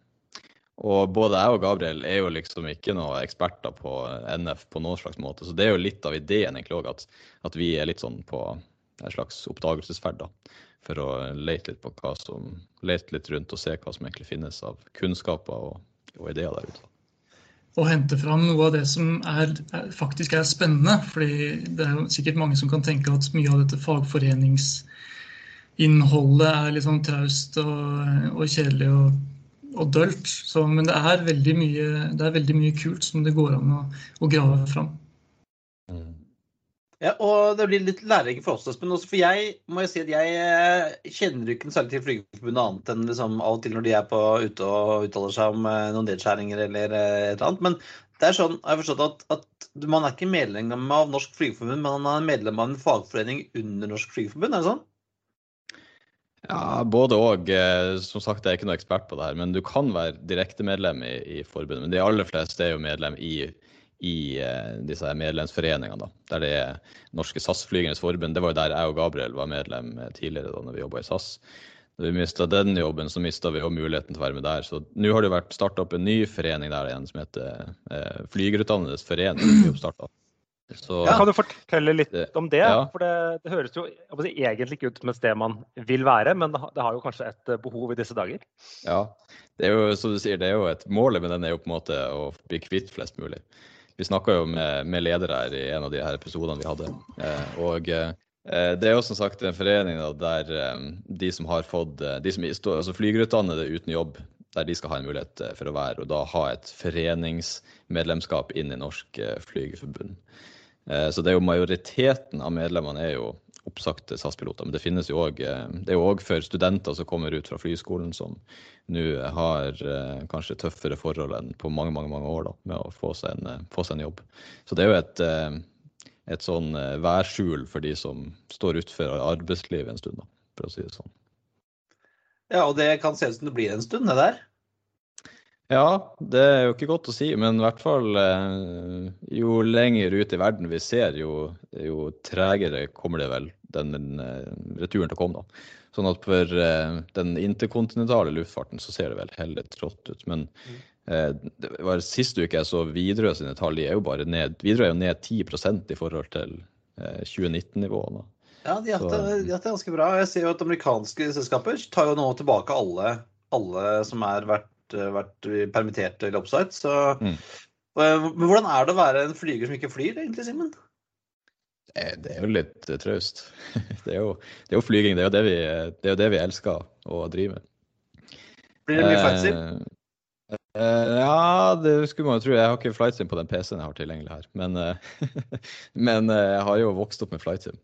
Og både jeg og Gabriel er jo liksom ikke noen eksperter på NF på noen slags måte, så det er jo litt av ideen egentlig òg, at, at vi er litt sånn på en slags oppdagelsesferd da, for å lete litt på hva som, lete litt rundt og se hva som egentlig finnes av kunnskaper og, og ideer der ute. og hente fram noe av det som er, er, faktisk er spennende. fordi det er jo sikkert mange som kan tenke at mye av dette fagforeningsinnholdet er litt sånn traust og, og kjedelig og, og dølt. Så, men det er, mye, det er veldig mye kult som det går an å, å grave fram. Ja, og det blir litt lærerikt for oss, Espen. Også for jeg må jo si at jeg eh, kjenner ikke særlig til Flygerforbundet annet enn liksom av og til når de er på, ute og uttaler seg om eh, noen nedskjæringer eller eh, et eller annet. Men det er sånn, jeg har forstått at, at man er ikke medlem av Norsk Flygerforbund, men man er medlem av en fagforening under Norsk Flygerforbund, er det sånn? Ja, både og. Som sagt, jeg er ikke noe ekspert på det her, men du kan være direktemedlem i, i forbundet. Men de aller fleste er jo medlem i, i eh, disse medlemsforeningene, da. Der det er Norske SAS-flygernes forbund. Det var jo der jeg og Gabriel var medlem eh, tidligere, da når vi jobba i SAS. Når vi mista den jobben, så mista vi òg muligheten til å være med der. Så nå har det vært starta opp en ny forening der igjen som heter eh, Flygerutdannedes forening. Så, ja, kan du fortelle litt om det? Ja. For det, det, høres jo si, egentlig ikke ut som et sted man vil være, men det, har jo kanskje et behov i disse dager? Ja, det er jo som du sier, det er jo et mål, men den er jo på en måte å bli kvitt flest mulig. Vi snakka jo med, med ledere her i en av de her episodene vi hadde. Eh, og eh, det er jo som sagt en forening der eh, de som har fått de som altså Flygerutdannede uten jobb, der de skal ha en mulighet for å være og da ha et foreningsmedlemskap inn i Norsk Flygerforbund. Så det er jo majoriteten av medlemmene er jo oppsagte SAS-piloter. Men det finnes jo òg Det er jo òg for studenter som kommer ut fra flyskolen som nå har eh, kanskje tøffere forhold enn på mange mange, mange år da, med å få seg, en, eh, få seg en jobb. Så det er jo et, eh, et sånn eh, værskjul for de som står utenfor arbeidslivet en stund, da, for å si det sånn. Ja, og det kan se ut som det blir en stund, det der? Ja, det er jo ikke godt å si, men i hvert fall eh, jo lenger ut i verden vi ser, jo, jo tregere kommer det vel den, den returen til å komme. da. Sånn at for uh, den interkontinentale luftfarten så ser det vel heller trått ut. Men uh, det var sist uke jeg så Widerøe sine tall, de er jo bare ned Widerøe er jo ned 10 i forhold til uh, 2019-nivåene. Ja, de har hatt det ganske bra. Jeg ser jo at amerikanske selskaper tar jo nå tilbake alle, alle som har vært, vært permittert eller oppsagt. Så mm. Men hvordan er det å være en flyger som ikke flyr, egentlig, Simen? Eh, det er jo litt traust. Det, det, er jo flyging. Det er jo det, vi, det er jo det vi elsker å drive med. Blir det mye flightsim? Uh, ja, det skulle man jo tro. Jeg har ikke flightsim på den PC-en jeg har tilgjengelig her. Men, men jeg har jo vokst opp med flightsim.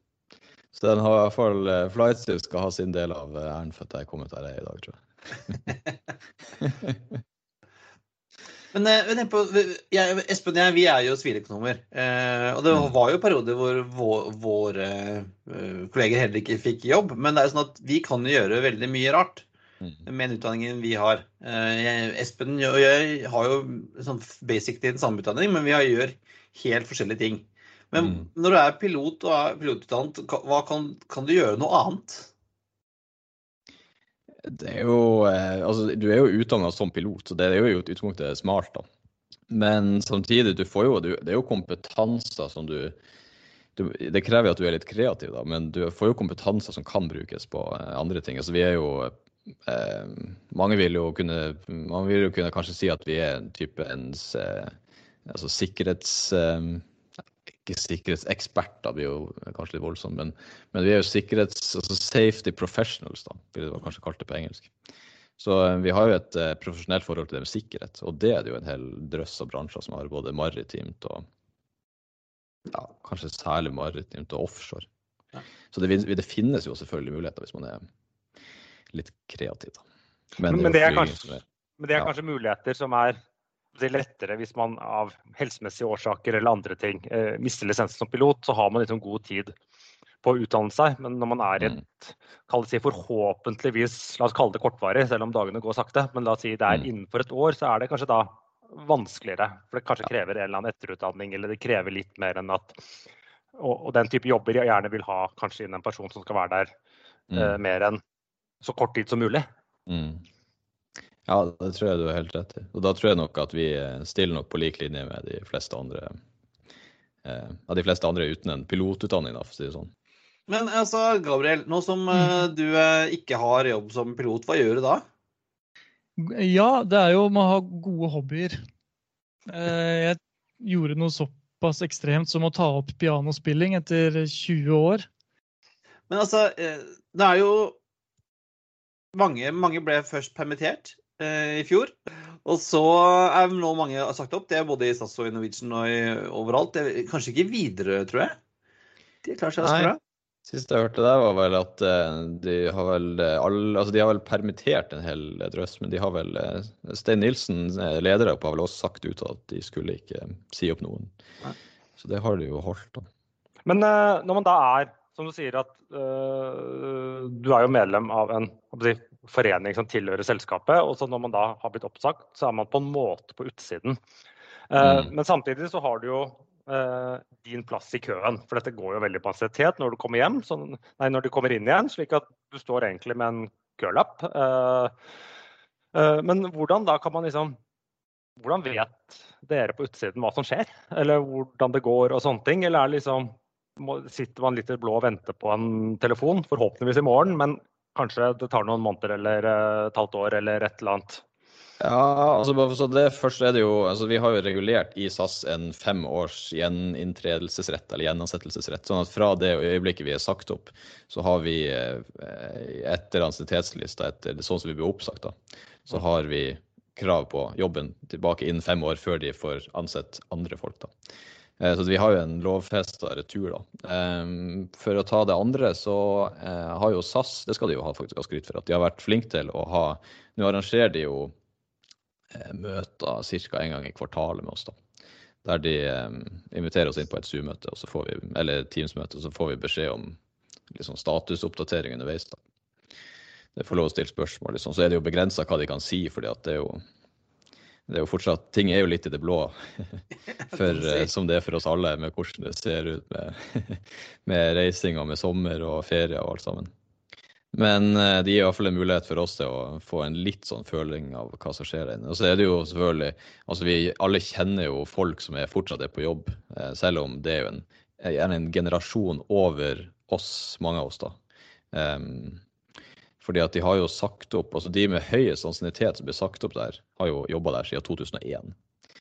Så den har i hvert fall flightsim skal ha sin del av æren for at jeg er kommet der jeg er i dag, tror jeg. Men eh, på, jeg, Espen og jeg, vi er jo siviløkonomer. Eh, og det mm. var jo perioder hvor vår, våre uh, kolleger heller ikke fikk jobb. Men det er jo sånn at vi kan gjøre veldig mye rart mm. med den utdanningen vi har. Eh, jeg, Espen og jeg har jo sånn basically den samme utdanning, men vi har, gjør helt forskjellige ting. Men mm. når du er pilot og er pilotutdannet, hva kan, kan du gjøre noe annet? Det er jo, eh, altså, du er jo utdanna som pilot, så det er jo i utgangspunktet smart. da. Men samtidig, du får jo, det er jo kompetanser som du, Det krever at du er litt kreativ, da, men du får jo kompetanser som kan brukes på eh, andre ting. Altså, vi er jo eh, mange, vil jo kunne, mange vil jo kunne kanskje si at vi er en type ens eh, altså sikkerhets... Eh, ikke sikkerhetseksperter, blir jo kanskje litt voldsomt, men, men, vi er jo sikkerhets, altså safety professionals, da, vil det kanskje kalt det på engelsk. Så eh, vi har jo et eh, profesjonelt forhold til det med sikkerhet, og det er det jo en hel drøss av bransjer som har både maritimt og ja, kanskje særlig maritimt og offshore. Ja. Så det, det, finnes jo selvfølgelig muligheter hvis man er litt kreativ. Da. Men, men, men det, er kanskje, er, men det er kanskje muligheter som er det lettere hvis man av helsemessige årsaker eller andre ting eh, mister lisensen som pilot, så har man liksom god tid på å utdanne seg. Men når man er i mm. et si forhåpentligvis, la oss kalle det kortvarig, selv om dagene går sakte, men la oss si det er mm. innenfor et år, så er det kanskje da vanskeligere. For det kanskje krever en eller annen etterutdanning, eller det krever litt mer enn at Og, og den type jobber jeg gjerne vil ha kanskje innen en person som skal være der mm. eh, mer enn så kort tid som mulig. Mm. Ja, det tror jeg du har helt rett i. Og da tror jeg nok at vi stiller nok på lik linje med de fleste andre eh, av de fleste andre uten en pilotutdanning, da, for å si det sånn. Men altså, Gabriel, nå som uh, du uh, ikke har jobb som pilot, hva gjør du da? Ja, det er jo å ha gode hobbyer. Jeg gjorde noe såpass ekstremt som å ta opp pianospilling etter 20 år. Men altså, det er jo mange, mange ble først permittert. Eh, i fjor. Og så er nå mange sagt opp. Det er både i SAS og i Norwegian og i, overalt. Det er kanskje ikke videre, tror jeg. De klarer seg ganske bra. Siste jeg hørte der, var vel at eh, de har vel, alle, altså de har vel permittert en hel drøss, men de har vel Stein Nilsen, leder har vel også sagt ut at de skulle ikke si opp noen. Nei. Så det har de jo holdt, da. Men når man da er, som du sier, at uh, du er jo medlem av en forening som tilhører selskapet. Og så når man da har blitt oppsagt, så er man på en måte på utsiden. Uh, mm. Men samtidig så har du jo uh, din plass i køen. For dette går jo veldig på ansiennitet når du kommer hjem, så, nei, når du kommer inn igjen. Slik at du står egentlig med en kølapp. Uh, men hvordan da kan man liksom Hvordan vet dere på utsiden hva som skjer? Eller hvordan det går og sånne ting? Eller er liksom sitter man litt i blå og venter på en telefon, forhåpentligvis i morgen, men kanskje det tar noen måneder eller et halvt år eller et eller annet? Ja, altså bare for det Først er det jo altså Vi har jo regulert i SAS en fem års gjeninntredelsesrett eller gjenansettelsesrett. sånn at fra det øyeblikket vi er sagt opp, så har vi eh, etter ansiennitetslista, etter sånn som vi blir oppsagt, da, så har vi krav på jobben tilbake innen fem år før de får ansett andre folk. da. Eh, så vi har jo en lovfesta retur, da. Ehm, for å ta det andre, så eh, har jo SAS, det skal de jo ha faktisk ha skryt for, at de har vært flinke til å ha Nå arrangerer de jo Eh, møter ca. en gang i kvartalet med oss. da. Der de inviterer oss inn på et Zoom-møte eller Teams-møte, og så får vi beskjed om liksom, statusoppdatering underveis. da. Det får lov å stille spørsmål. Liksom. Så er det jo begrensa hva de kan si, fordi at det er jo det er jo fortsatt, Ting er jo litt i det blå, for, eh, som det er for oss alle, med hvordan det ser ut med, med reising og med sommer og ferie og alt sammen. Men det gir i gir iallfall en mulighet for oss til å få en litt sånn føling av hva som skjer der inne. Og så er det jo selvfølgelig Altså vi alle kjenner jo folk som er fortsatt er på jobb, uh, selv om det er jo en, en generasjon over oss, mange av oss, da. Um, fordi at de har jo sagt opp altså De med høyest ansiennitet som blir sagt opp der, har jo jobba der siden 2001.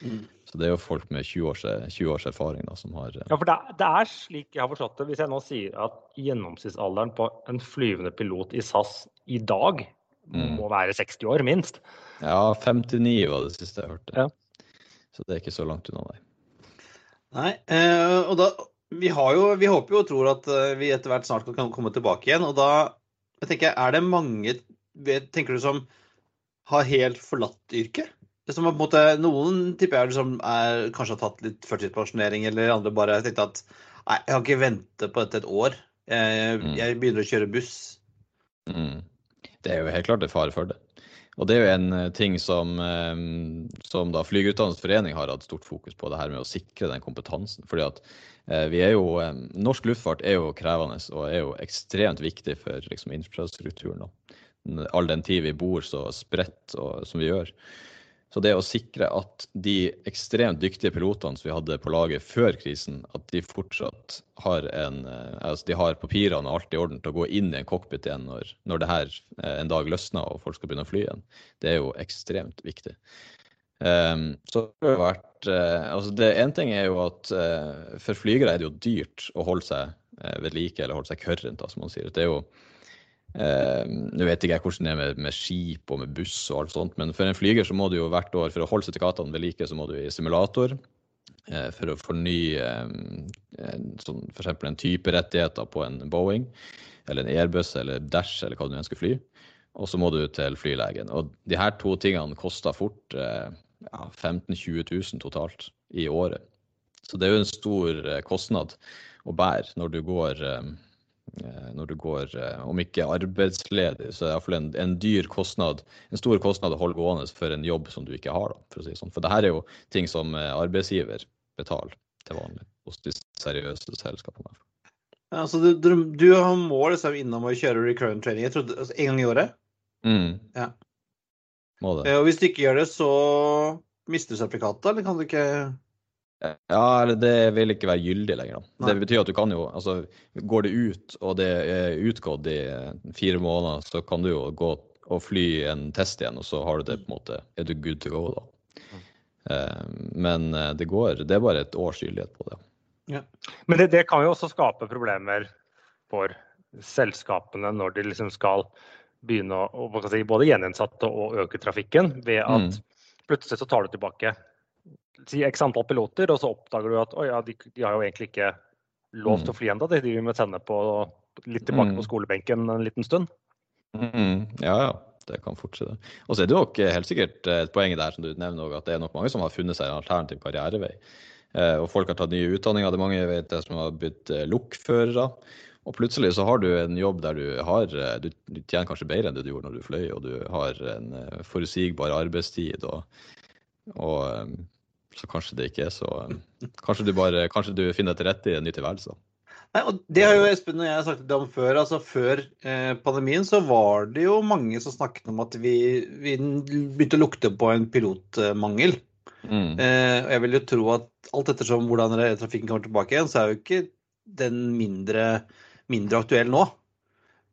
Mm. Så det er jo folk med 20 års, 20 års erfaring da, som har Ja, for det, det, er slik jeg har forstått det. Hvis jeg nå sier at gjennomsnittsalderen på en flyvende pilot i SAS i dag mm. må være 60 år, minst. Ja, 59 var det siste jeg hørte. Ja. Så det er ikke så langt unna, nei. Nei, eh, og da vi, jo, vi, håper jo og tror at eh, vi etter hvert snart kan komme tilbake igjen. Og da jeg tenker er det mange tenker du som har helt forlatt yrket? som på en måte, Noen tipper jeg liksom er, kanskje har tatt litt førtidspensjonering, eller andre bare tenkte at nei, jeg kan ikke vente på dette et år. Jeg, mm. jeg begynner å kjøre buss. Mm. Det er jo helt klart en fare for det. Og det er jo en eh, ting som, eh, som da Flygerutdannelses forening har hatt stort fokus på, det her med å sikre den kompetansen. Fordi at eh, vi er jo, Norsk luftfart er jo krevende og er jo ekstremt viktig for liksom, infrastrukturen. Da. All den tid vi bor så spredt og, som vi gjør. Så det å sikre at de ekstremt dyktige pilotene som vi hadde på laget før krisen, at de fortsatt har en, eh, altså de har papirene og alt i orden til å gå inn i en cockpit igjen når, når det her eh, en dag løsner og folk skal begynne å fly igjen, det er jo ekstremt viktig. Um, så det har vært uh, altså det En ting er jo at uh, for flygere er det jo dyrt å holde seg uh, ved like eller holde seg current, da, som man sier. Det er jo Eh, Nå vet ikke jeg hvordan det er med, med, skip og med buss og alt sånt, men for en flyger så må du jo hvert år, for å holde sertifikatene ved like, så må du i simulator. For å fornye eh, sånn, f.eks. en type rettigheter på en Boeing eller en Airbus eller Dash eller hva du ønsker fly. Og så må du til flylegen. Og de her to tingene koster fort eh, ja, 15 000-20 000 totalt i året. Så det er jo en stor eh, kostnad å bære når du går eh, når du går, eh, om ikke arbeidsledig, så er det iallfall en, en dyr kostnad, en stor kostnad å holde gående for en jobb som du ikke har. Da, for å si det sånn. For det her er jo ting som arbeidsgiver betaler til vanlig hos de seriøse selskapene. Ja, så du, du, du har mål liksom, innom å kjøre recurrent training jeg trodde, altså, en gang i året? Mm. Ja. Må det. Og hvis du ikke gjør det, så mister du sertifikatet, eller kan du ikke ja, det vil ikke være gyldig lenger. Da. Det betyr at du kan jo altså Går det ut, og det er utgått i fire måneder, så kan du jo gå og fly en test igjen, og så har du det på en måte Er du good to go, da. Mm. Men eh, det går Det er bare et års gyldighet på det. Ja. Men det, det, kan jo også skape problemer for selskapene når de liksom skal begynne å si, både gjeninnsatte og øke trafikken, ved at mm. plutselig så tar du tilbake si x antall piloter, og så oppdager du at oh ja, de, de, har jo egentlig ikke lov til å mm. fly ennå. De driver med å sende på litt tilbake på mm. skolebenken en liten stund. Mm, ja, ja. Det kan fortsette. Og så er det nok helt sikkert et poeng der som du nevner, at det er nok mange som har funnet seg en alternativ karrierevei. Eh, og folk har tatt nye utdanninger. Det er mange vet jeg, som har blitt eh, lokførere. Og plutselig så har du en jobb der du har Du, du tjener kanskje bedre enn det du gjorde når du fløy, og du har en forutsigbar arbeidstid og, og så kanskje det ikke er så Kanskje du bare, kanskje du finner til rette i en ny tilværelse. Nei, og Det har jo Espen og jeg snakket om før. altså Før eh, pandemien så var det jo mange som snakket om at vi, vi begynte å lukte på en pilotmangel. Mm. Eh, og jeg vil jo tro at alt ettersom hvordan trafikken kommer tilbake igjen, så er jo ikke den mindre, mindre aktuell nå.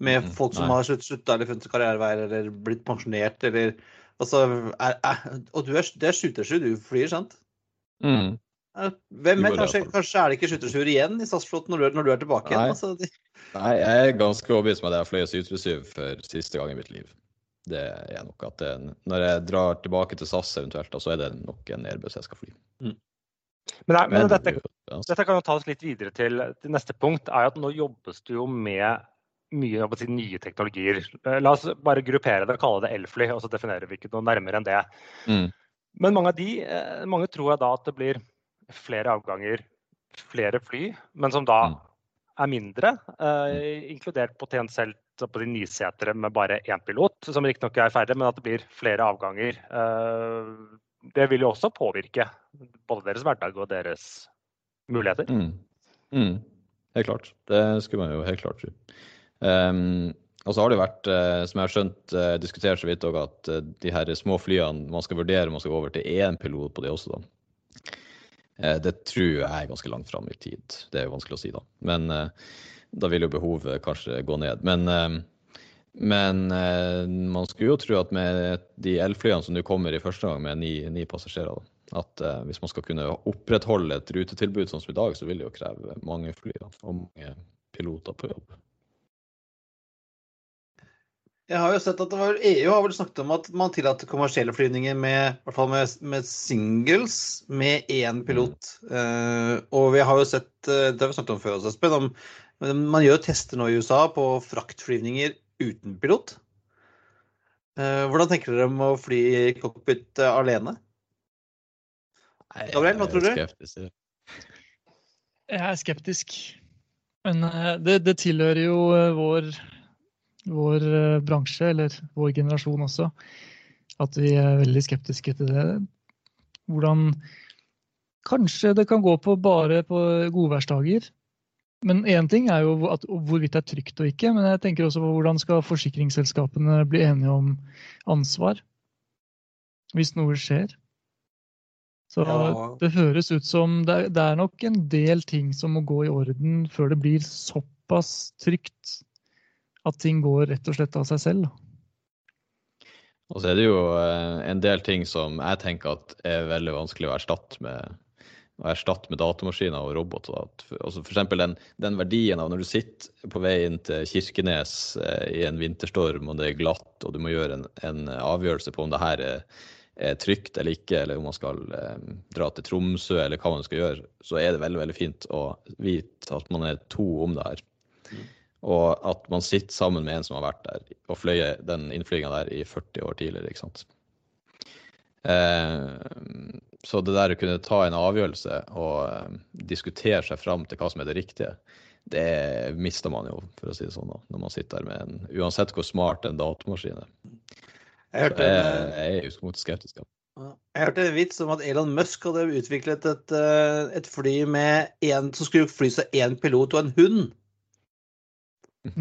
Med mm, folk som Nei. har slutta eller funnet karriereveier eller blitt pensjonert eller Altså, er, er, og du er, det er skytersju du flyr, sant? Mm. Hvem vet, kanskje, kanskje, er det ikke skyttersjuer igjen i SAS-flåten når, når, du er tilbake igjen? Altså, de... Nei, jeg er ganske overbevist om at jeg fløy fløyet 737 for siste gang i mitt liv. Det er nok at det, Når jeg drar tilbake til SAS eventuelt, så er det nok en Airbus jeg skal fly. Mm. Men, nei, men, dette, dette, kan jo ta oss litt videre til, til, neste punkt. er at Nå jobbes det jo med mye si, nye teknologier. Eh, la oss bare gruppere det og kalle det elfly, og så definerer vi ikke noe nærmere enn det. Mm. Men mange av de, eh, mange tror jeg da at det blir flere avganger, flere fly, men som da mm. er mindre. Eh, inkludert potensielt på de nisetere med bare én pilot, som riktignok er færre, men at det blir flere avganger. Eh, det vil jo også påvirke både deres hverdag og deres muligheter. Mm. Mm. Helt klart. Det skulle man jo helt klart tro. Um, og så har det vært, eh, som jeg har skjønt, eh, diskutert så vidt òg at eh, de her små flyene man skal vurdere om man skal gå over til én pilot på de også, da. Det tror jeg er ganske langt fram i tid. Det er jo vanskelig å si, da. Men da vil jo behovet kanskje gå ned. Men, eh, men man skulle jo tro at med de elflyene som nå kommer i første gang med ni, ni passasjerer, at hvis man skal kunne opprettholde et rutetilbud sånn som i dag, så vil det jo kreve mange fly og mange piloter på jobb. Jeg har jo sett at var, EU har vel snakket om at man tillater kommersielle flyvninger med, hvert fall med, med singles med én pilot. Mm. Uh, og vi har jo sett, uh, det har vi snakket om før Espen, om man gjør tester nå i USA på fraktflyvninger uten pilot. Uh, hvordan tenker dere om å fly i cockpit alene? Gabriel, hva tror du? Jeg er skeptisk. Men det, det tilhører jo vår vår eh, bransje, eller vår generasjon også, at vi er veldig skeptiske til det. Hvordan Kanskje det kan gå på bare på godværsdager. Men én ting er jo at, hvorvidt det er trygt og ikke, men jeg tenker også på hvordan skal forsikringsselskapene bli enige om ansvar hvis noe skjer. Så ja. det høres ut som det, det er nok en del ting som må gå i orden før det blir såpass trygt at ting går rett og slett av seg selv. Og så er det jo eh, en del ting som jeg tenker at er veldig vanskelig å erstatte med, å erstatte med datamaskiner og roboter. Altså F.eks. Den, den verdien av når du sitter på vei inn til Kirkenes eh, i en vinterstorm og det er glatt, og du må gjøre en, en avgjørelse på om det her er, er, trygt eller ikke, eller om man skal eh, dra til Tromsø eller hva man skal gjøre, så er det veldig veldig fint å vite at man er to om det her. Mm. Og at man sitter sammen med en som har vært der og fløyet den innflyginga der i 40 år tidligere. ikke sant? Eh, så det der å kunne ta en avgjørelse og eh, diskutere seg fram til hva som er det riktige, det mister man jo, for å si det sånn, når man sitter der med en Uansett hvor smart en datamaskin er. Jeg, hørte, jeg, jeg er jo skeptisk. Ja. Jeg hørte en vits om at Elon Musk hadde utviklet et, eh, et fly med en, som skulle fly seg én pilot og en hund.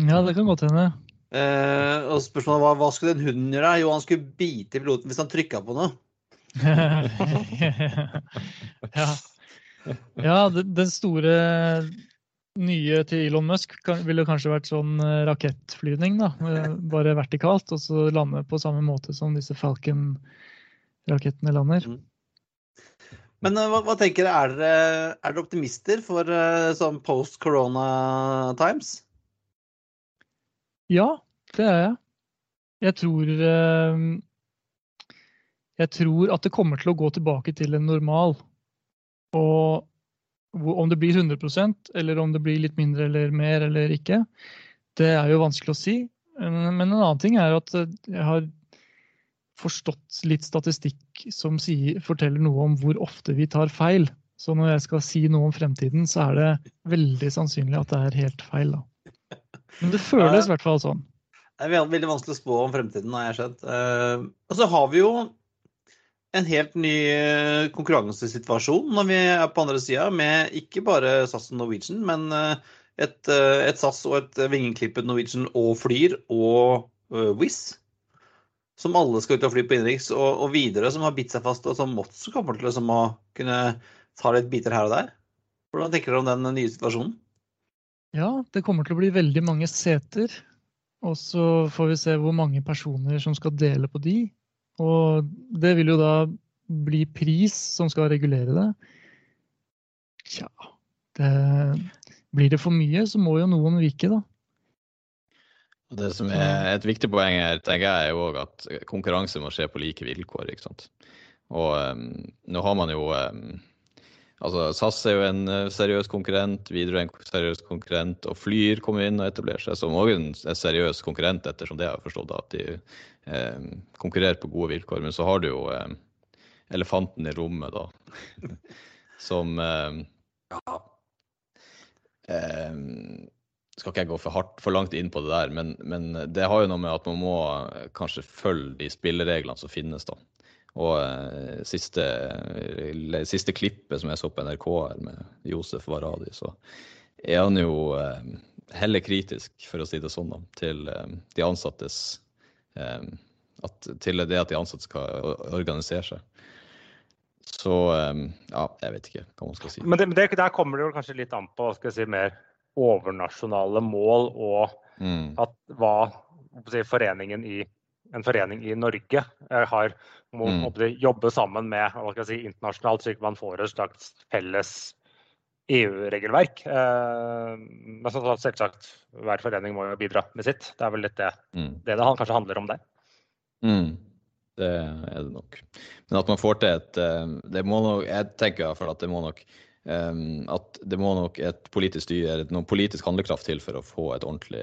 Ja, det kan godt hende. Eh, og spørsmålet var hva skulle den hunden gjøre? Jo, han skulle bite piloten hvis han trykka på noe. Ja. ja, den store nye til Elon Musk ville kanskje vært sånn eh, rakettflyvning, da. Bare vertikalt, og så lande på samme måte som disse Falcon-rakettene lander. Mm. Men eh, hva, hva, tenker dere, er dere, er dere optimister for sånn post corona times? Ja, det er jeg. Jeg tror eh, Jeg tror at det kommer til å gå tilbake til en normal. Og om det blir 100% eller om det blir litt mindre eller mer eller ikke, det er jo vanskelig å si. Men en annen ting er at jeg har forstått litt statistikk som sier, forteller noe om hvor ofte vi tar feil. Så når jeg skal si noe om fremtiden, så er det veldig sannsynlig at det er helt feil. da. Men det føles i hvert fall sånn. Det er veldig vanskelig å spå om fremtiden, har jeg skjønt. Uh, og så har vi jo en helt ny eh, konkurransesituasjon når vi er på andre sida, med ikke bare SAS og Norwegian, men uh, et, et SAS og et vingeklippet Norwegian og Flyr og Wizz. Som alle skal ut og fly på innenriks, og, og videre som har bitt seg fast, og som også kommer til å kunne ta litt biter her og der. Hvordan tenker dere om den nye situasjonen? Ja, det kommer til å bli veldig mange seter. Og så får vi se hvor mange personer som skal dele på de. Og det vil jo da bli pris som skal regulere det. Tja det, Blir det for mye, så må jo noen vike, da. Det som er et viktig poeng her, tenker jeg, er jo at konkurranse må skje på like vilkår. ikke sant? Og um, nå har man jo um, Altså, SAS er jo en uh, seriøs konkurrent, Widerøe er en seriøs konkurrent, og Flyr kommer inn og etablerer seg som òg en seriøs konkurrent, ettersom det har forstått, at de eh, konkurrerer på gode vilkår. Men så har du jo eh, elefanten i rommet, da, som eh, ja, skal ikke jeg gå for, hardt, for langt inn på det der, men, men, det har jo noe med at man må kanskje følge de spillereglene som finnes, da. Og eh, siste, siste, klippet som jeg så på NRK her med Josef Varadi, så er han jo eh, heller kritisk, for å si det sånn, da, til eh, de ansattes eh, at, Til det at de ansatte skal organisere seg. Så eh, ja, jeg vet ikke hva man skal si. Men, det, men det, der kommer det jo kanskje litt an på skal jeg si, mer overnasjonale mål og mm. at hva si, foreningen i en forening i Norge har må mm. jobbe sammen med si, internasjonalt, slik man får et slags felles EU-regelverk. Eh, men så, selvsagt, hver forening må jo bidra med sitt. Det er vel litt det mm. det, det kanskje handler om der. Mm. Det er det nok. Men at man får til et eh, det må nok, Jeg tenker i hvert fall at det må nok at det må nok et politisk styre, noen politisk handlekraft til for å få et ordentlig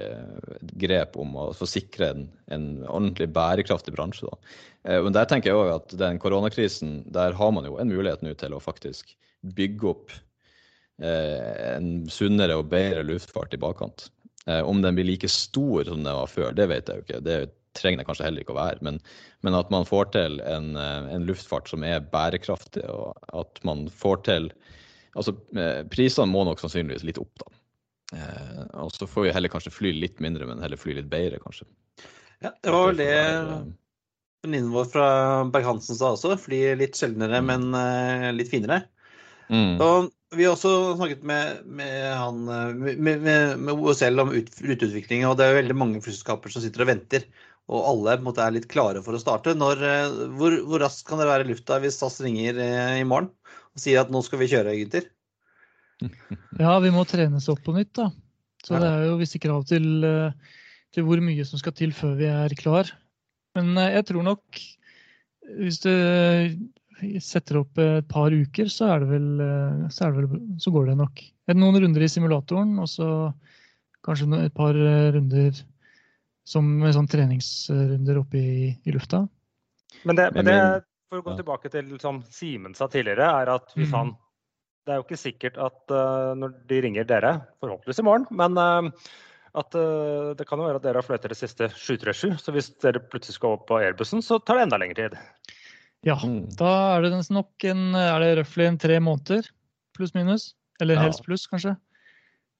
grep om å sikre en, en ordentlig bærekraftig bransje. Da. Uh, men der tenker jeg også at den koronakrisen, der har man jo en mulighet nå til å faktisk bygge opp uh, en sunnere og bedre luftfart i bakkant. Uh, om den blir like stor som den var før, det vet jeg jo ikke. Det trenger det kanskje heller ikke å være. Men, men at man får til en, en luftfart som er bærekraftig, og at man får til Altså, eh, prisene må nok sannsynligvis litt opp, da. Eh, og så får vi heller kanskje fly litt mindre, men heller fly litt bedre, kanskje. Ja, det var vel det eh, venninnen vår fra Berg-Hansen sa også. Fly litt sjeldnere, mm. men uh, litt finere. Mm. Og vi har også snakket med, med, han, med, med, OSL om ut, og det er veldig mange flyselskaper som sitter og venter. Og alle måte, er litt klare for å starte. Når, hvor, hvor raskt kan dere være i lufta hvis SAS ringer i morgen? Og sier at nå skal vi kjøre, gutter? Ja, vi må trenes opp på nytt, da. Så det er jo visse krav til, eh, til hvor mye som skal til før vi er klar. Men eh, jeg tror nok hvis du setter opp et par uker, så, er det vel, eh, så, er det vel, så går det nok. Noen runder i simulatoren, og så kanskje et par runder som sånn treningsrunder oppe i, i lufta. Men det, men det, for å gå tilbake til som Simen sa tidligere, er at hvis mm. han Det er jo ikke sikkert at uh, når de ringer dere, forhåpentligvis i morgen, men uh, at uh, det kan jo være at dere har fløyet deres siste 737. Så hvis dere plutselig skal opp på Airbussen, så tar det enda lengre tid. Ja, mm. da er det nok en Er det røftlig en tre måneder, pluss-minus? Eller ja. helst pluss, kanskje?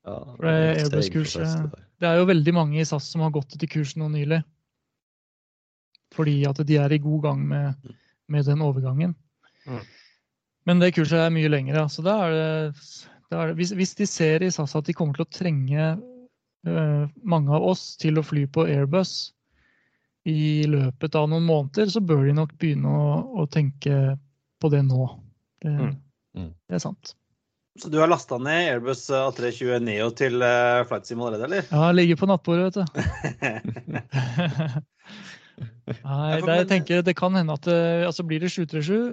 Ja, det, er det er jo veldig mange i SAS som har gått etter kursen nå nylig. Fordi at de er i god gang med mm med den overgangen. Mm. Men det kurset er mye lengre. Så da er det, da er det hvis, hvis, de ser i SAS at de kommer til å trenge uh, mange av oss til å fly på Airbus i løpet av noen måneder, så bør de nok begynne å, å tenke på det nå. Det, mm. mm. det er sant. Så du har lasta ned Airbus A320 Neo til uh, Flight Sim allerede, eller? Ja, ligger på nattbordet, vet du. Nei, det, jeg tenker det kan hende at eh, altså blir det 737,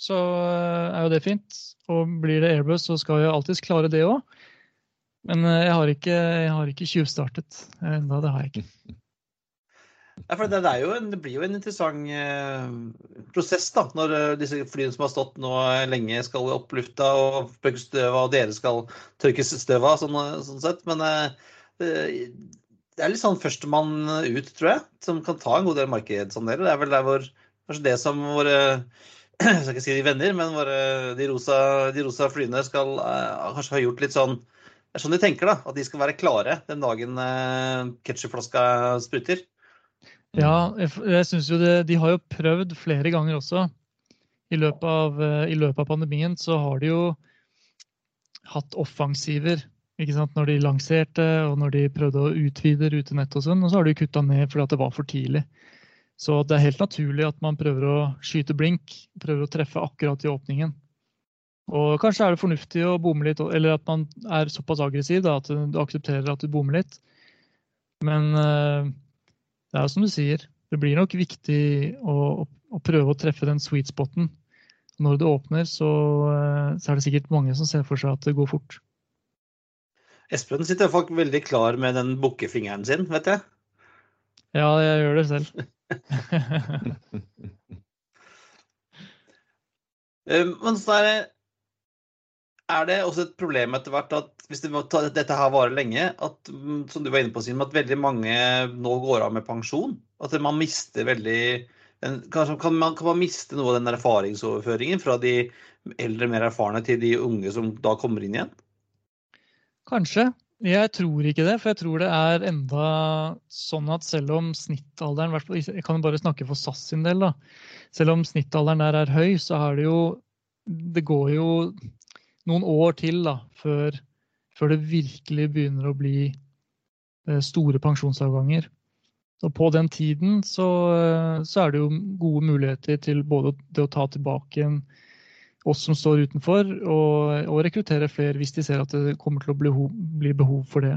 så eh, er jo det fint. Og blir det Airbus, så skal jeg alltids klare det òg. Men eh, jeg har ikke, jeg har ikke tjuvstartet ennå. Det har jeg ikke. Ja, for det, jo en, det, blir jo en interessant eh, prosess da, når disse flyene som har stått nå lenge, skal opp lufta og støv av, og dere skal tørkes støv av, sånn, sånn, sett. Men eh, det er litt sånn førstemann ut, tror jeg, som kan ta en god del markedsandeler. Det er vel der hvor kanskje det som våre jeg skal ikke si de venner, men våre, de, rosa, de rosa flyene skal uh, kanskje ha gjort litt sånn Det er sånn de tenker, da. At de skal være klare den dagen uh, ketsjupflaska sprutter. Ja, jeg, jeg syns jo det De har jo prøvd flere ganger også. I løpet, av, uh, I løpet av pandemien så har de jo hatt offensiver. Når de lanserte og når de prøvde å utvide rutenett og sånn. Og så har de kutta ned fordi det var for tidlig. Så det er helt naturlig at man prøver å skyte blink. Prøver å treffe akkurat i åpningen. Og kanskje er det fornuftig å bomme litt, eller at man er såpass aggressiv da, at du aksepterer at du bommer litt. Men uh, det er jo som du sier, det blir nok viktig å, å prøve å treffe den sweet spoten. Når det åpner, så, uh, så, er det sikkert mange som ser for seg at det går fort. Espen sitter faktisk veldig klar med den bukkefingeren sin, vet jeg. Ja, jeg gjør det selv. Men så er det er det også et problem etter hvert at hvis det, dette her varer lenge, at mm, som du var inne på, Sim, at veldig mange nå går av med pensjon? At man mister veldig Kanskje kan man, kan man miste noe av den erfaringsoverføringen fra de eldre, mer erfarne til de unge som da kommer inn igjen? Kanskje. Jeg tror ikke det, for jeg tror det er enda sånn at selv om snittalderen Jeg kan bare snakke for SAS sin del, da. Selv om snittalderen der er høy, så er det jo Det går jo noen år til da, før, før, det virkelig begynner å bli eh, store pensjonsavganger. Og på den tiden så, eh, så, er det jo gode muligheter til både det å ta tilbake en, oss som står utenfor, og, og, rekruttere flere hvis de ser at det kommer til å bli, bli behov for det.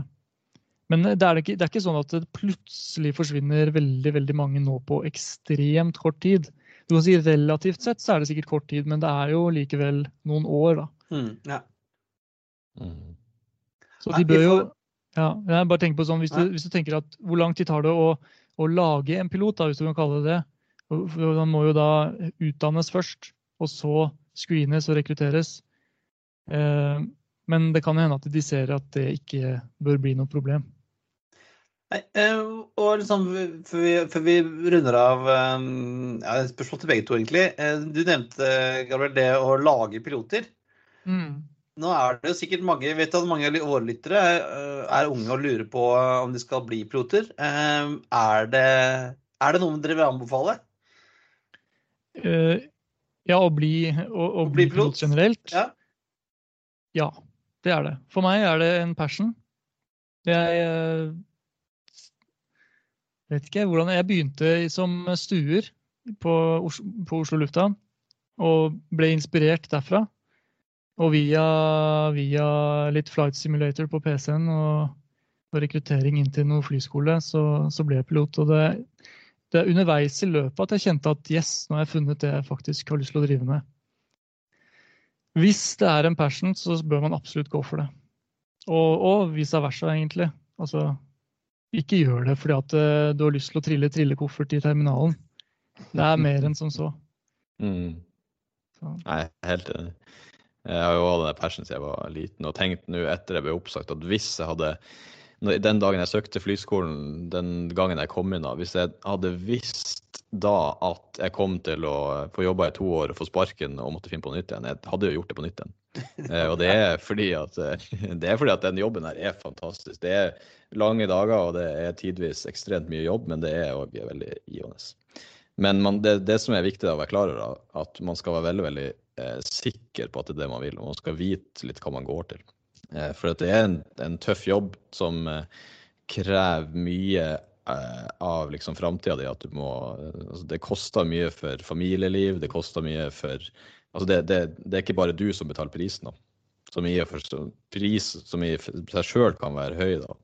Men det er, ikke, det er, ikke, sånn at det plutselig forsvinner veldig veldig mange nå på ekstremt kort tid. Du kan si Relativt sett så er det sikkert kort tid, men det er jo likevel noen år. da. Mm, ja. Mm. Så de bør jo ja, jeg bare tenker på sånn, hvis du, hvis du, tenker at Hvor lang tid tar det å, å lage en pilot, da, hvis du kan kalle det det? Han må jo da utdannes først, og så screenes og rekrutteres. Eh, men det kan hende at de ser at det ikke bør bli noe problem. Nei, eh, og liksom, før, vi, før vi runder av eh, ja, Et spørsmål til begge to, egentlig. Du nevnte Gabriel, det å lage piloter. Mm. Nå er det jo sikkert mange vet at mange eh, er unge og lurer på om de skal bli piloter. Er det, er det noe dere vil anbefale? Uh, ja, å bli, å, å bli, pilot generelt? Ja. ja, det er det. For meg er det en passion. Jeg vet ikke hvordan Jeg begynte som stuer på Oslo, på Oslo lufthavn og ble inspirert derfra. Og via, via, litt flight simulator på PC-en og, og, rekruttering inn til noen flyskole, så, så ble jeg pilot. Og det, det, er underveis i løpet at jeg kjente at yes, nå har jeg funnet det jeg faktisk har lyst til å drive med. Hvis det er en passion, så bør man absolutt gå for det. Og, og vice versa, egentlig. Altså, ikke gjør det fordi at eh, du har lyst til å trille trillekoffert i terminalen. Det er mer enn som så. Mm. så. Nei, helt enig. Jeg har jo hatt den passion siden jeg var liten, og tenkt nå etter jeg ble oppsagt at hvis jeg hadde Den dagen jeg søkte flyskolen, den gangen jeg kom inn, hvis jeg hadde visst da at jeg kom til å få jobba i to år og få sparken og måtte finne på nytt igjen, jeg hadde jo gjort det på nytt igjen. Eh, og det er fordi at, det er fordi at den jobben her er fantastisk. Det er lange dager, og det er tidvis ekstremt mye jobb, men det er òg veldig givende. Men man, det, det, som er viktig å være klar over, at man skal være veldig veldig eh, sikker på at det er det man vil, og man skal vite litt hva man går til. Eh, for det er en, en, tøff jobb som eh, krever mye eh, av liksom framtida di. At du må altså Det koster mye for familieliv, det koster mye for Altså det, det, det er ikke bare du som betaler prisen, da. Som i, pris som i seg sjøl kan være høy, da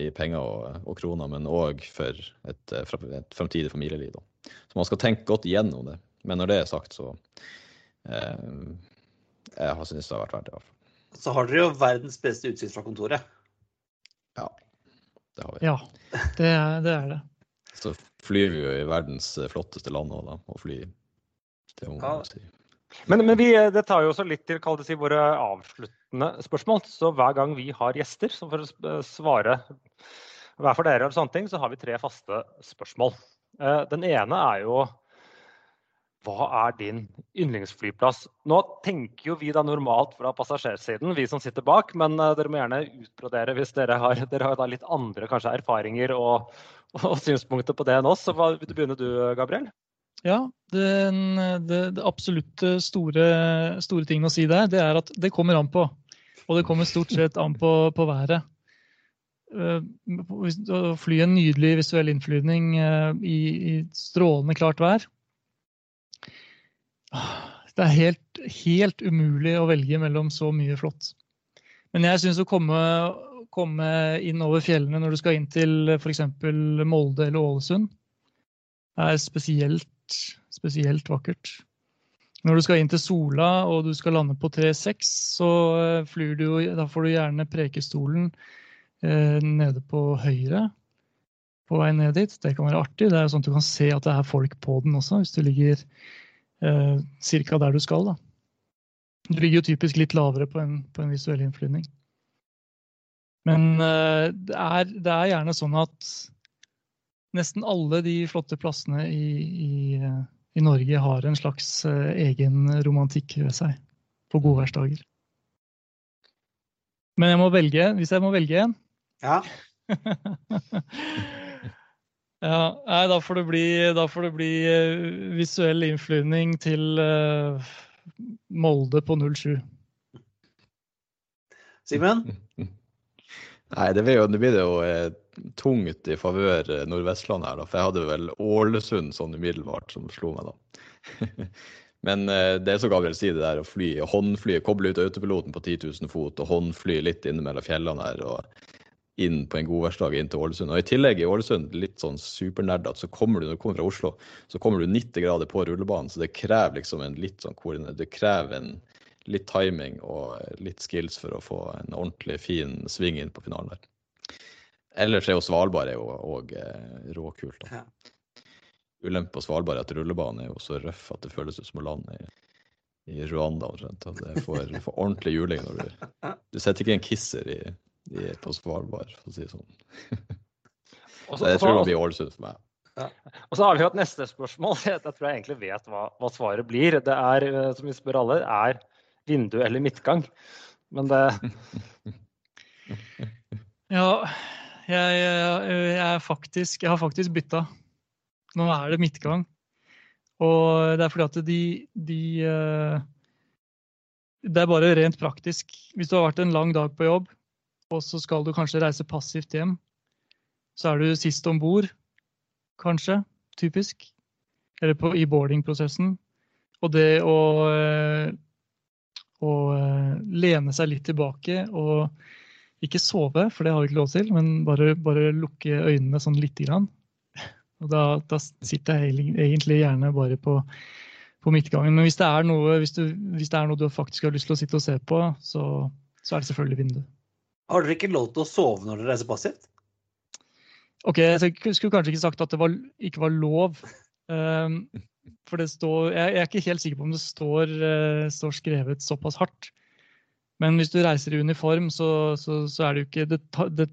i penger og, og kroner, men òg for et, et framtidig familieliv. Da. Så man skal tenke godt igjennom det. Men når det er sagt, så Eh, jeg syntes det har vært verdt det. i hvert fall. Så har dere jo verdens beste utsikt fra kontoret. Ja, det har vi. Ja, det er det. Er det. Så flyr vi jo i verdens flotteste land òg, da. Og fly til ja. si. Men, men vi, det tar jo også litt til det si, våre avsluttende spørsmål. Så hver gang vi har gjester som får svare hver for dere, eller sånne ting, så har vi tre faste spørsmål. Eh, den ene er jo hva er din yndlingsflyplass? Nå tenker jo vi da normalt fra passasjersiden, vi som sitter bak, men uh, dere må gjerne utbrodere hvis dere har, dere har litt andre kanskje erfaringer og, og, synspunkter på det enn oss. Så hva, vil du begynne du, Gabriel? Ja, den, det, det, absolutt store, store tingen å si der, det er at det kommer an på. Og det kommer stort sett an på, på været. Å fly en nydelig visuell innflyvning i, i strålende klart vær det er helt, helt, umulig å velge mellom så mye flott. Men jeg syns å komme, komme, inn over fjellene når du skal inn til f.eks. Molde eller Ålesund, er spesielt, spesielt vakkert. Når du skal inn til Sola og du skal lande på 3.6, så eh, flyr du, da får du gjerne Prekestolen eh, nede på høyre på vei ned dit. Det kan være artig. Det er sånn at Du kan se at det er folk på den også, hvis du ligger eh, ca. der du skal. Da. Du ligger jo typisk litt lavere på en, på en visuell innflyvning. Men eh, det, er, det, er, gjerne sånn at nesten alle de flotte plassene i, i, i Norge har en slags eh, egen romantikk ved seg på godværsdager. Men jeg må velge, hvis jeg må velge en ja. Ja, nei, da får det bli, får det bli uh, visuell innflyvning til uh, Molde på 07. Simen? Nei, det blir, jo, det blir jo eh, tungt i favør Nordvestland Nordvestlandet her, da. For jeg hadde vel Ålesund sånn umiddelbart som slo meg, da. Men eh, det er så Gabriel sier, det der å fly håndfly, koble ut autopiloten på 10 000 fot og håndfly litt innimellom fjellene her. og inn på en god værsdag inn til Ålesund. Og I tillegg i Ålesund, litt sånn supernerdete, så kommer du når du kommer fra Oslo, så kommer du 90 grader på rullebanen. Så det krever liksom en litt sånn koordinert Det krever en litt timing og litt skills for å få en ordentlig fin sving inn på finalen der. Ellers er jo Svalbard òg eh, råkult. da. Ulempe på Svalbard er at rullebanen er jo så røff at det føles ut som å lande i, i Rwanda omtrent. Det får, får ordentlig juling når du Du setter ikke en kisser i de er på Svalbard, for å si det sånn. Også, jeg tror det blir Ålesund for meg. Ja. Og så har vi jo et neste spørsmål. Jeg tror jeg egentlig vet hva, hva, svaret blir. Det er, eh, som vi spør alle, er vindu eller midtgang. Men det Ja, jeg, jeg, jeg, faktisk, jeg har faktisk bytta. Nå er det midtgang. Og det er fordi at de, de eh, Det er bare rent praktisk. Hvis du har vært en lang dag på jobb, og så skal du kanskje reise passivt hjem. Så er du sist om bord, kanskje. Typisk. Eller på, i boardingprosessen. Og det å, eh, å eh, lene seg litt tilbake og ikke sove, for det har vi ikke lov til, men bare, bare lukke øynene sånn lite grann. Og da, da, sitter jeg egentlig gjerne bare på, på midtgangen. Men hvis det, noe, hvis, du, hvis det, er noe, du, faktisk har lyst til å sitte og se på, så, så er det selvfølgelig vinduet. Har dere ikke lov til å sove når dere reiser passivt? Ok, så Jeg skulle kanskje ikke sagt at det var, ikke var lov. Um, for det står, jeg, jeg, er ikke helt sikker på om det står, uh, står, skrevet såpass hardt. Men hvis du reiser i uniform, så, så, så er det jo ikke det, det,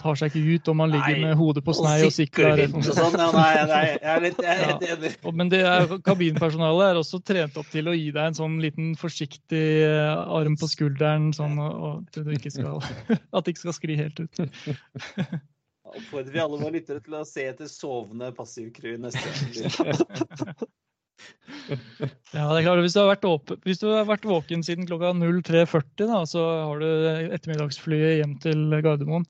tar seg ikke ut om man ligger nei, med hodet på snei og sikler. Sånn, ja, nei, nei, jeg er litt jeg er helt enig. Ja, men det er, kabinpersonalet er også trent opp til å gi deg en sånn liten forsiktig eh, arm på skulderen, sånn at, du ikke skal, at det ikke skal skli helt ut. Oppfordrer vi alle våre lyttere til å se etter sovende passivcrew neste gang. Ja, det er klart. Hvis du, har vært åpen, hvis du har vært våken siden klokka 03.40, så har du ettermiddagsflyet hjem til Gardermoen.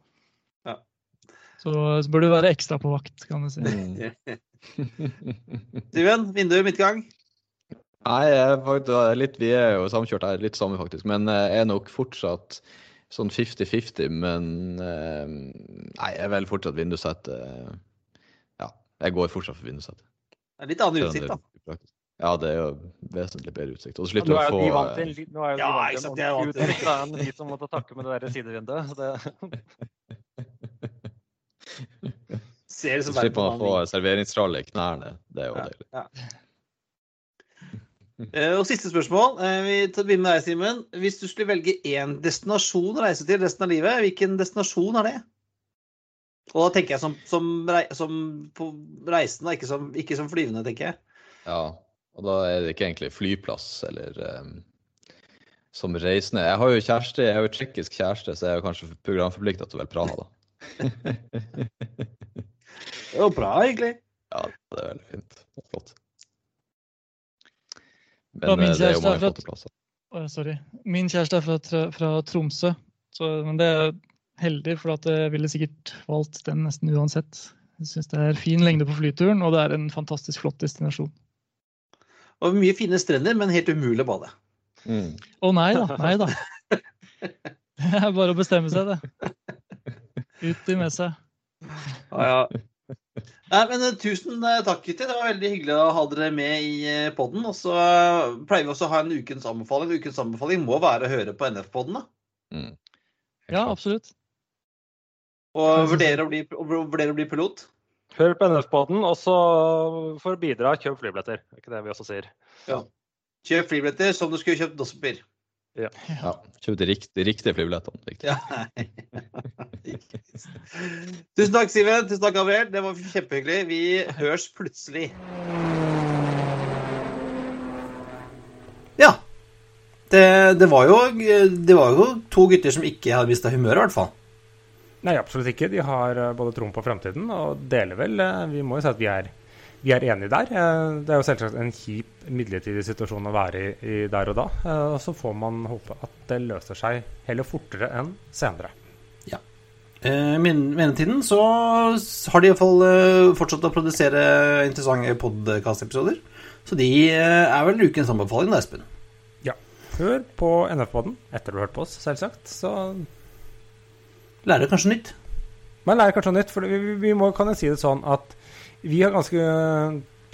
Så, så burde du være ekstra på vakt, kan du si. Steven, vindu, midtgang? Nei, jeg, litt, vi er jo samkjørt her, litt samme faktisk. Men jeg er nok fortsatt sånn 50-50. Men eh, nei, jeg er vel fortsatt vindussett. Eh, ja, jeg går fortsatt for vindussett. Det er litt annen utsikt, da. Ja, det er jo vesentlig bedre utsikt. Og så slipper du å få Nå er jo de vant til, ja, en utsikt enn de som måtte takke med det der sidevinduet. Så det... Ser det som så slipper man å få serveringsrolle i knærne. Det er jo ja, deilig. Ja. Uh, og siste spørsmål. Uh, vi begynner med deg, Simen. Hvis du skulle velge én destinasjon å reise til resten av livet, hvilken destinasjon er det? Og da tenker jeg som, som, som på reisende, ikke som, ikke som flyvende, tenker jeg. Ja. Og da er det ikke egentlig flyplass eller um, som reisende. Jeg har jo kjæreste, jeg har jo tsjekkisk kjæreste, så jeg er jo kanskje programforplikta til å velge Praha, da. det var bra, egentlig. Ja, det er veldig fint. Det er flott. Men eh, det er jo mange flotte plasser. Sorry. Min kjæreste er fra, fra Tromsø, så, men det er heldig, for at jeg ville sikkert valgt den nesten uansett. Jeg syns det er fin lengde på flyturen, og det er en fantastisk flott destinasjon. Og mye fine strender, men helt umulig å bade. Å mm. oh, nei da. Nei da. Det er bare å bestemme seg, det. Ut i messa. Ja, ja. Nei, men eh, Tusen eh, takk, Kitty. Det var veldig hyggelig å ha dere med i podden. poden. Og så pleier vi også å ha en ukens anbefaling. Ukens anbefaling må være å høre på NF-poden, da. Mm. Ja, absolutt. Og vurdere å bli, vurdere å bli pilot. Hør på NF-poden, og så for å bidra, kjøp flybilletter. Det er ikke det vi også sier. Ja. Kjøp flybilletter som du skulle kjøpt dosspapir. Ja. ja. Kjøp de riktige, riktige flybillettene. Ja. Tusen takk, Siven. Tusen takk, Gabriel. Det var kjempehyggelig. Vi høres plutselig. Ja. Det, det, var jo, det var jo to gutter som ikke hadde mista humøret, i hvert fall. Nei, absolutt ikke. De har eh, både troen på fremtiden og deler vel eh, Vi må jo si at vi er vi er enige der. Eh, det er jo selvsagt en kjip midlertidig situasjon å være i, der og da. Eh, og så får man håpe at det løser seg heller fortere enn senere. Ja. I mellomtiden så har de iallfall fortsatt å produsere interessante podkast-episoder. Så de er vel ukens anbefaling, da, Espen? Ja. Hør på NF-poden etter du har hørt på oss, selvsagt. Så Lærer kanskje nytt? Man lærer kanskje nytt, for vi, vi må, kan jo si det sånn at vi har ganske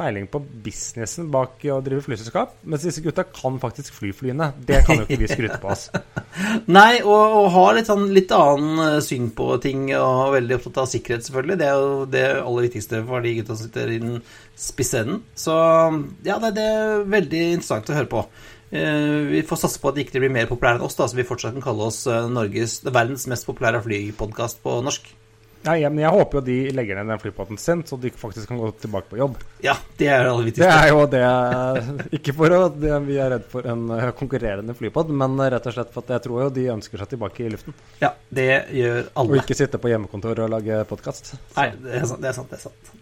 peiling på businessen bak å drive flyselskap, mens disse gutta kan faktisk fly flyene. Det kan jo ikke vi skryte på oss. Nei, og, og har litt, sånn, litt annen eh, syn på ting, og veldig opptatt av sikkerhet, selvfølgelig. Det er jo det aller viktigste for de gutta som sitter i den spisse enden. Så ja, det, det, er veldig interessant å høre på. Eh, vi får satse på at de ikke blir mer populære enn oss, da, så vi fortsatt kan kalle oss eh, Norges, verdens mest populære flypodkast på norsk. Ja, men jeg håper jo de legger ned den flyplassen sin, så de faktisk kan gå tilbake på jobb. Ja, det er det aller viktigste. Det er jo det Ikke for at vi er redd for en eh, konkurrerende flypod, men rett og slett for at jeg tror jo de ønsker seg tilbake i luften. Ja, det gjør alle. Og ikke sitte på hjemmekontor og lage podkast. Nei, det er, sant, det er sant. Det er sant.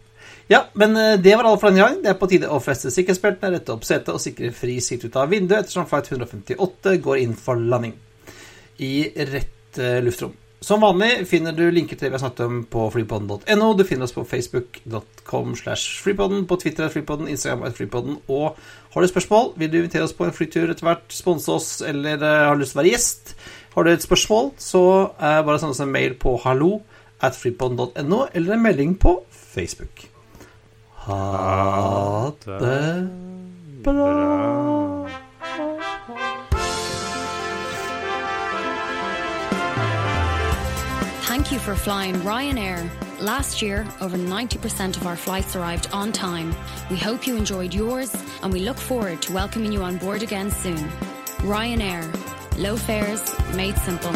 Ja, men eh, det var alt for denne gang. Det er på tide å feste sikkerhetsbeltene, rette opp setet og sikre fri sikt ut av vinduet ettersom flight 158 går inn for landing i rett uh, luftrom. Som vanlig finner du linker til det vi har snakket om på flypodden.no. Du finner oss på facebook.com slash flypodden, på Twitter at flypodden, Instagram at flypodden. Og har du spørsmål, vil du invitere oss på en flytur etter hvert, sponse oss, eller har har lyst til å være gjest, har du et spørsmål, så er bare send oss en mail på hallo at flypodden.no, eller en melding på Facebook. Ha det bra. Thank you for flying Ryanair. Last year, over 90% of our flights arrived on time. We hope you enjoyed yours and we look forward to welcoming you on board again soon. Ryanair. Low fares made simple.